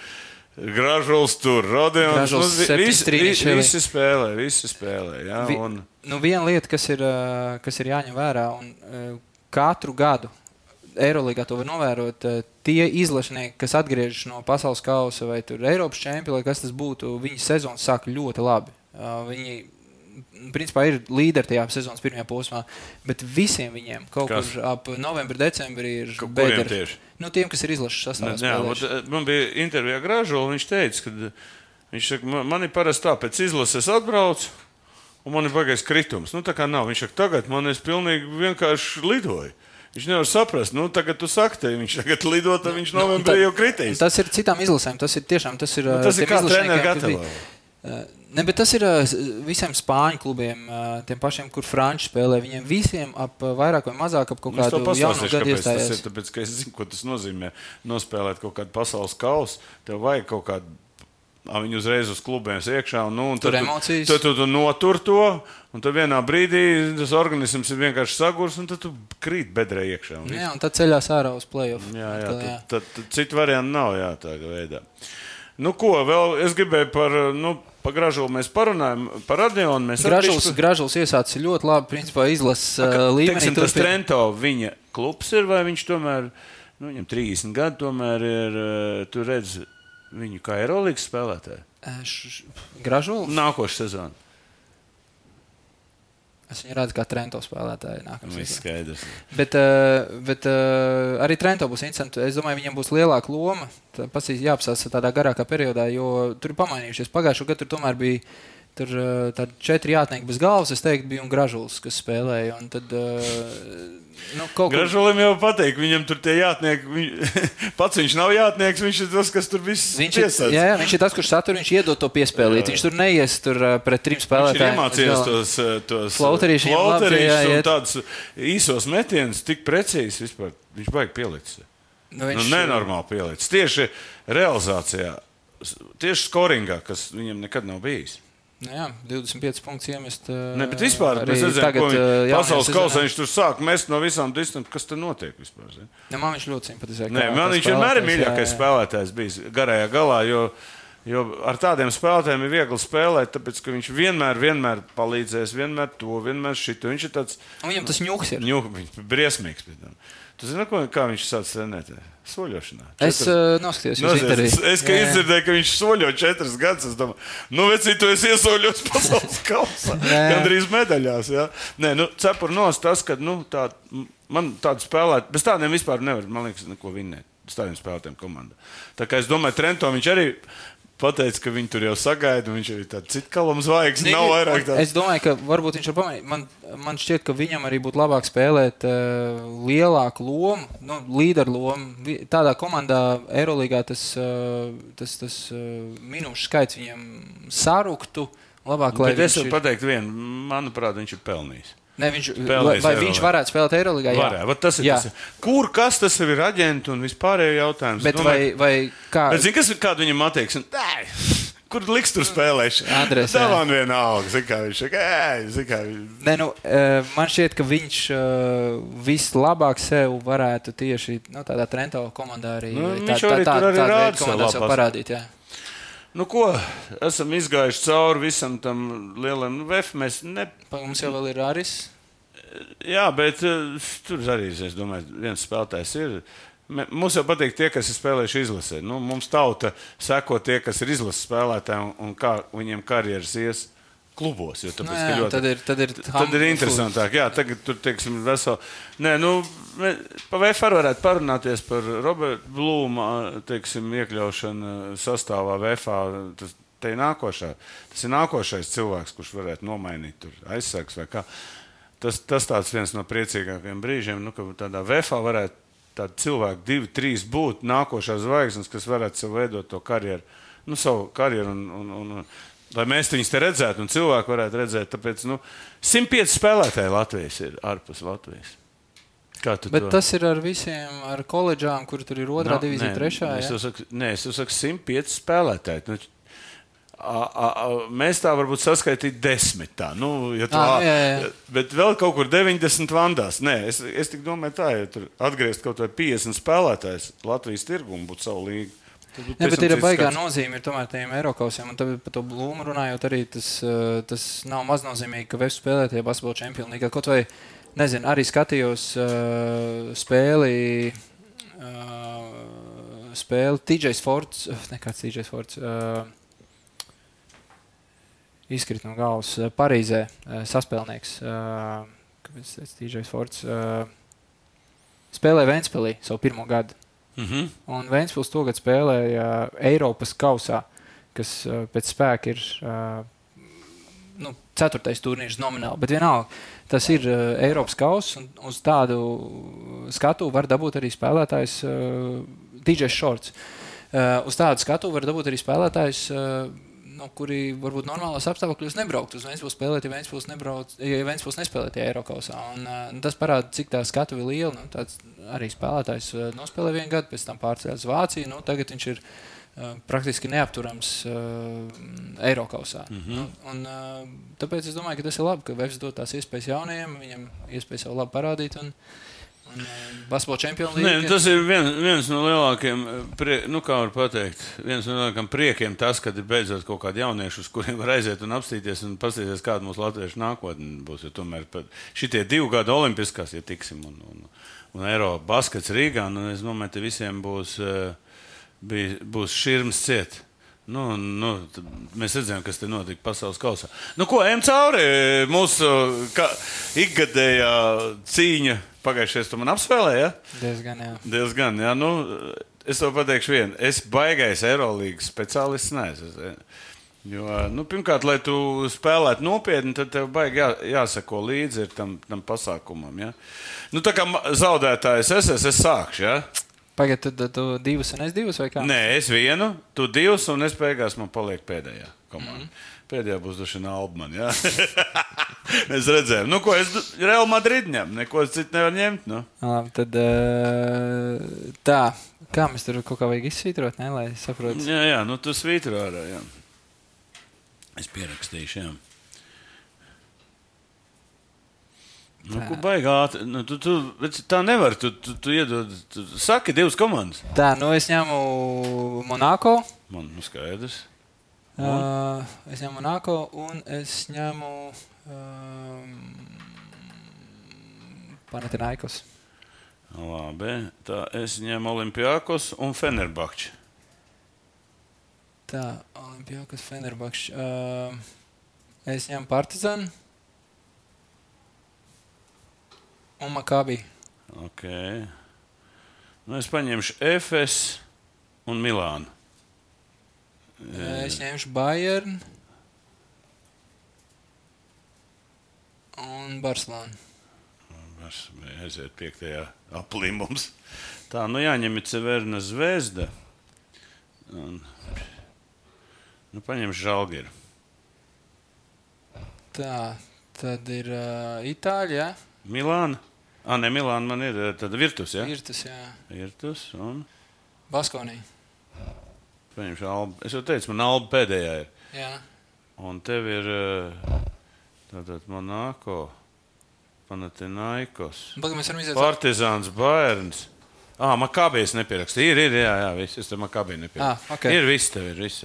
Gražulis tur, Rodions. Nu, visi, visi, visi spēlē, visi spēlē. Jā, Vi, un... nu, viena lieta, kas ir, kas ir jāņem vērā, un katru gadu Eirolandā to var novērot. Tie izlašnieki, kas atgriežas no pasaules kausa vai Eiropas čempiona, kas tas būtu, viņi sezonu sāk ļoti labi. Viņi principā ir līderi tajā sezonas pirmajā posmā, bet visiem viņiem kaut kas? kur ap novembra, decembrī ir bēdīgi. Nu, tiem, kas ir izlašas sastāvā. Man bija intervija ar Gražulu, viņš teica, ka viņš saka, man ir parasti tā, pēc izlases atbraucu. un man ir bagājis kritums. Nu, tā kā nav. Viņš saka, tagad man es pilnīgi vienkārši lidoju. Viņš nevar saprast, nu, tagad tu saki, te viņš tagad lido, tad viņš novembrī jau kritīs. Tas ir citām izlasēm. Tas ir tiešām tas ir. Nu, tas ir kā treneris bija- Ne, bet tas ir s- visiem spāņu klubiem, ā, tiem pašiem, kur franči spēlē. Viņiem visiem ap ā, vairāk vai mazāk ap kaut Nu, kādu jaunu gadu kāpēc tas ir. iestājās. Tāpēc, ka es zinu, ko tas nozīmē. Nospēlēt kaut kādu pasaules kausu, tev vajag kaut kādu. Viņi uzreiz uz klubiem iekšā, un, nu, un Tur tad, emocijas. tu, tad tu, tu notur to, un tad vienā brīdī tas organisms ir vienkārši sagurs, un tad tu krīt bedrē iekšā. Un, Jā, un tad ceļās ārā uz playoff. jā, jā, Atkal, tad, tad, tad citu variantu nav, jā, tādā veidā. Nu, ko vēl es gribēju par, nu, par gražulu mēs parunājam, par radionu. Gražuls, bišķi- Gražuls iesācis ļoti labi, principā izlases ā, līmenī. Teiksim, tas. Trento viņa klubs ir, vai viņš tomēr, nu, viņam 30 gadi tomēr ir, eh, tu redz viņu kā Eirolandes spēlētāju. Gražuls. Nākošais sezona. Es viņu redzu kā Trento spēlētāju. nākamā Viss skaidrs. Bet, uh, bet uh, arī Trento būs interesanti. Es domāju, viņam būs lielāka loma. Tas ir jāapstāsta tādā garākā periodā, jo tur ir pamainījušies. Pagājušajā gadā tur tomēr bija tur, uh, tādi četri jātnieki bez galvas. Es teiktu, bija un Gražuls, kas spēlēja. Un tad, uh, nu, kaut Gražulim jau patīk, viņam tur tie jātnieki. Viņ... Pats viņš nav jātnieks, viņš ir tas, kas tur viss Viņš ir, jā, jā, viņš ir tas, kurš satur, viņš iedod to piespēlīt. Viņš tur neies tur, uh, pret trim Viņš spēlētājiem. uz galam. tos, eh, tos jā, flauterīšus un tādus īsos metienus, tik precīzi vispār. Viņš baigi pielicis. Nu, Nu, viņš, nenormāli pielicis. Tieši realizācijā, tieši skoringā, kas viņam nekad nav bijis. Nu, jā, 25 punktus iemest. Ne, bet vispār mēs redzam, tagad, ko viņš pasaules kausā viņš tur sāk mest no visām distancēm. Kas tur notiek vispār? zini? Ne, man viņš ļoti simpatizē. Nē, man viņš vienmēr ir mīļākais jā, jā. spēlētājs bijis garajā galā, jo, jo ar tādiem spēlētājiem ir viegli spēlēt, tāpēc ka viņš vienmēr, vienmēr palīdzēs, vienmēr to, vienmēr šito. Viņš ir tāds Un Viņam tas ņūks ir. ņūk, viņš ir briesmīgs. tam. Tu zini, ko, kā viņš sāc trenēt? Soļošanā. Es Četras- uh, noskatījos, Nu, es, interviju. es, es, ka Jā, jā. izdzirdēju, ka viņš soļo četras gadus. Es domāju, nu, vecī, tu esi iesoļojis pasaules kausā. Jā, jā. Gandrīz medaļās. Ja? Nē, nu, cepur nos tas, ka nu, tā, man tādu spēlēt, bez tādiem vispār nevar, man liekas, neko vinnēt. Bez tādiem spēlētājiem komandā. Tā kā es domāju, Trento viņš arī pateica, ka viņi tur jau sagaida, un viņš arī tāds cits kalam zvaigznes, nav vairāk tāds. Es domāju, ka varbūt viņš var pamanīt. Man, man šķiet, ka viņam arī būtu labāk spēlēt uh, lielāku lomu, nu, līderu lomu. Tādā komandā, Eirolandā, tas, uh, tas, tas uh, minūšu skaits viņam saruktu. Labāk, lai Bet es viņš varu ir- pateikt, vienu, manuprāt, viņš ir pelnījis. Ne, viņš, Spēlējis vai, Eirolīgā. viņš varētu spēlēt Eirolandā? Jā, Varētu, tas ir Jā. tas, kur kas tas ir aģents un vispārējo jautājums. Bet Es vai, vai kā? Bet, zini, kas ir kāda viņam attieksme? Kur liks tur spēlēšana? Andres, Tā man vienalga. Zini, kā viņš saka, ej, kā viņš. Nē, nu, eh, man šķiet, ka viņš uh, vislabāk sev varētu tieši nu, tādā Trento komandā arī, Nu, viņš arī tur arī rāda veida savu komandā sev labu parādīt. Jā. Nu, ko? Esam izgājuši cauri visam tam lielam nu. Mēs ne... Mums jau ir Aris. Jā, bet uh, tur arī, es domāju, viens spēlētājs ir. Mums jau patīk tie, kas ir spēlējuši izlasē. Nu, mums tauta seko tie, kas ir izlases spēlētāji un, un kā viņiem karjeras ies klubos. Jo, Nu, tāpēc, jā, ka ļoti- tad ir, tad ir, Tad ir interesantāk. Jā, tagad tur teiksim, vesel... Nē, nu, pa VFR varētu parunāties par Roberta Blūma teiksim, iekļaušanu sastāvā VFā. Tas, te ir nākošā. tas ir nākošais cilvēks, kurš varētu nomainīt aizsargs vai kā. Tas, tas tāds viens no priecīgākajiem brīžiem, nu, ka tādā VFā varētu tādi cilvēki, divi, trīs būt nākošās zvaigznes, kas varētu sev veidot to karjeru, nu, savu karjeru un, un, un, Lai mēs viņus te redzētu, un cilvēki varētu redzēt, tāpēc nu, 105 spēlētāji Latvijas ir ārpus Latvijas. Bet to? tas ir ar visiem, ar koledžām, kur tur ir otrā Nav- divīzija, nē, trešā. Es jā? tev saku, nē, es tev saku 105 spēlētāji. Nu, a, a, a, mēs tā varbūt saskaitītu desmit. Tā, nu, ja tu, Ā, jā, jā. Bet vēl kaut kur 90 vandās. Nē, es, es tik domāju, tā, ja tur atgriezt kaut vai 50 spēlētājus Latvijas tirgu un būtu savu līgu. Jā, bet ir baigā nozīme ir tomēr tiem Eiropausiem. Un tad par to blūmu runājot, arī tas, eh, tas nav maznozīmīgi, ka Vēstures spēlē tie basketbola čempioni. līgā. Kaut vai, nezinu, arī skatījos uh, spēli. Uh, spēli TJs Forts, uh, nekāds TJs Forts. Uh, Izkrīt no galvas Parīzē, uh, saspēlnieks. Uh, kāpēc tas ir TJs Forts? Uh, spēlēja Vēnspēlī savu pirmo gadu. Mhm. Un Vēnspils to gadu spēlēja Eiropas kausā, kas uh, pēc spēka ir uh, nu, ceturtais turnīrs nomināli. Bet vienalga, tas ir uh, Eiropas kausa, un uz tādu skatu var dabūt arī spēlētājs uh, DJs Shorts. Uh, uz tādu skatu var dabūt arī spēlētājs. Uh, nu, kuri varbūt normālos apstākļos nebrauktu uz Vēnspils spēlēt, ja Vēnspils, nebrauc, ja Vēnspils nespēlētu Eiropausā. Un, uh, tas parāda, cik tā skatu ir liela. Nu, tāds arī spēlētājs uh, nospēlē vienu gadu, pēc tam pārcēlās uz Vāciju. Nu, tagad viņš ir uh, praktiski neapturams uh, Eiropausā. Mm -hmm. nu, un, uh, tāpēc es domāju, ka tas ir labi, ka Vēnspils dod tās iespējas jaunajiem, viņam iespēja sev labi parādīt. Un, Basketbola čempionu līniju. Tas ir vien, viens no lielākajiem, prie, nu, kā var pateikt, viens no lielākajiem priekiem, tas, kad ir beidzot kaut kādi jaunieši, uz kuriem var aiziet un apstīties un paskatīties, kāda mūsu latviešu nākotne būs. Jo tomēr šitie divi gadi olimpiskās, ja tiksim, un, un, un Eiropa baskets Rīgā, nu, es domāju, ka visiem būs, eh, bij, būs širms ciet. Nu, nu, mēs redzējām, kas te notika pasaules kausā. Nu, ko ejam cauri? Mūsu ikgadējā cīņa Pagājušajā tu man apspēlēji, ja? Diezgan, jā. Diezgan, jā. Nu, es to pateikšu vienu. Es baigais Eirolandes speciālists neesmu. Jo, nu, pirmkārt, lai tu spēlētu nopietni, tad tev baigi jā, jāsako līdzi tam, tam pasākumam. Ja? Nu, tā kā zaudētājs es esmu, es sākšu. Ja? Pagaidiet, tad tu divus un es divus vai kā? Nē, es vienu, tu divus un es beigās man paliek pēdējā komanda. Mm -hmm. Pēdējā būs Dušana Albana. Ja? Mēs redzējām, nu, ko es Real Madrid ņemu. Neko citu nevar ņemt. Nu. Labi, tad tā, kā mēs tur kaut kā vajag izsvītrot, ne, lai saprotu. Jā, jā, nu tu svītro ārā. Jā. Es pierakstīšu, jā. Nu, ko baigāt? Nu, tu, tu, tā nevar. Tu, tu, tu iedod, tu saki divas komandas. Tā, nu es ņemu Monako. Man nu skaidrs. Uh, es ņemu Monako un es ņemu um, Panathinaikos. Labi, tā es ņemu Olimpijākos un Fenerbahču. Tā, Olimpijākos, Fenerbahču. Uh, es ņemu Partizanu un Makabī. Ok. Nu, es paņemšu FS un Milānu. Es ņemšu Bayern un Barcelonu. Aiziet piektajā aplī mums. Tā, nu jāņem ir Ceverna zvezda. Un, nu, paņemšu Žalgiru. Tā, tad ir uh, Itāļa. Milāna. Ah, ne, Milāna man ir. Tad Virtus, ja? Virtus, jā. Virtus un... Baskonija. Paņemšu albu. Es jau teicu, man alba pēdējā ir. Jā. Un tev ir eh, tātad Monako, Panatinaikos, Partizāns, Bērns. Ah, Makabijas nepierakstīja. Ir, ir, jā, jā, viss. Es tam Makabiju nepierakstīju. Ah, okay. Ir viss, tev ir viss.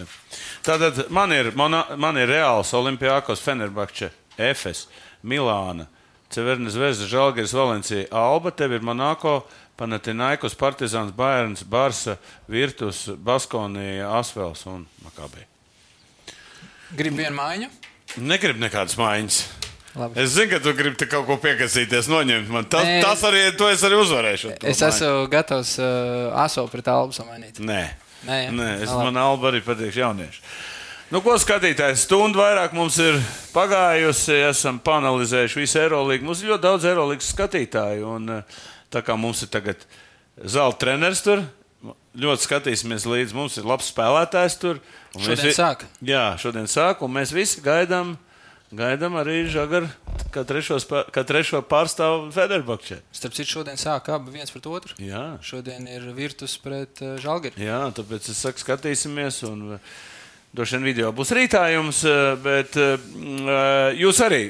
Tātad man ir, man, man ir Reāls, Olimpijākos, Fenerbahče, Efes, Milāna, Cevernes Zvezda, Žalgiris, Valencija, Alba, tev ir Monako, Panatinaikos, Partizāns, Bērns, Barsa, Virtus, Baskonija, Asvels un Makabī. Gribu vienu mājiņu? Negribu nekādas mājiņas. Labi. Es zinu, ka tu gribi kaut ko piekasīties, noņemt man. Tas, Nē. tas arī, to es arī uzvarēšu. Es esmu gatavs uh, aso pret albu samainīt. Nē. Nē, ja? Nē es, man alba arī patīk jaunieši. Nu, ko skatītājs? Stundu vairāk mums ir pagājusi, esam panelizējuši visu Eirolandu. Mums ir ļoti daudz Eirolandas skatītāju. Un, uh, Tā kā mums ir tagad zelta treneris tur, ļoti skatīsimies līdzi. Mums ir labs spēlētājs tur. Šodien mēs, sāk. Jā, šodien sāk, un mēs visi gaidām. Gaidām arī Žagaru, kā trešo, kā trešo pārstāvu Federbakčē. Starp citu, šodien sāk abi viens pret otru. Jā. Šodien ir Virtus pret uh, Žalgari. Jā, tāpēc es saku, skatīsimies. Un, uh, Droši vien video būs rītā jums, uh, bet jūs arī.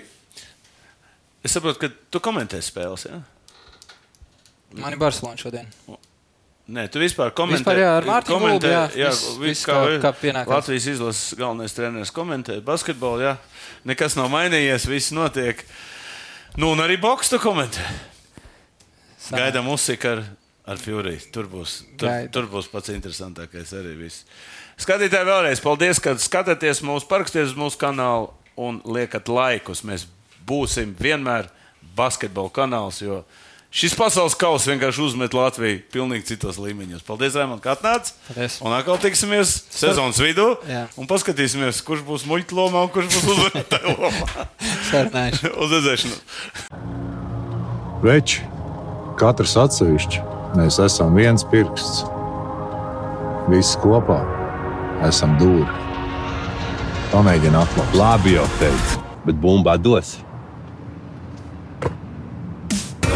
Es saprotu, ka tu komentēsi spēles. Ja? Man ir Barcelona šodien. Nē, tu vispār komentē. Vispār, jā, ar Mārtiņu komentē, Gulbi, jā, jā, viss, viss kā, kā, kā Latvijas izlases galvenais treneris komentē basketbolu, jā. Nekas nav mainījies, viss notiek. Nu, un arī bokstu komentē. Sanā. Gaidām uzsika ar, ar Fury. Tur būs, tur, Gaida. tur būs pats interesantākais arī viss. Skatītāji vēlreiz, paldies, ka skatāties mūsu, parakstieties uz mūsu kanālu un liekat laikus. Mēs būsim vienmēr basketbola kanāls, jo Šis pasaules kausa vienkārši uzmet Latviju pilnīgi citos līmeņos. Paldies, Rēmon, ka atnācāt. Un atkal tiksimies sezonas vidū. Jā. Un paskatīsimies, kurš būs muļķa lomā un kurš būs uzvarētāja lomā. Uz redzēšanos. Veči, katrs atsevišķi. Mēs esam viens pirksts. Visi kopā esam dūri. Pamēģini atklāt. Labi, jau teicu, bet bumbā dos.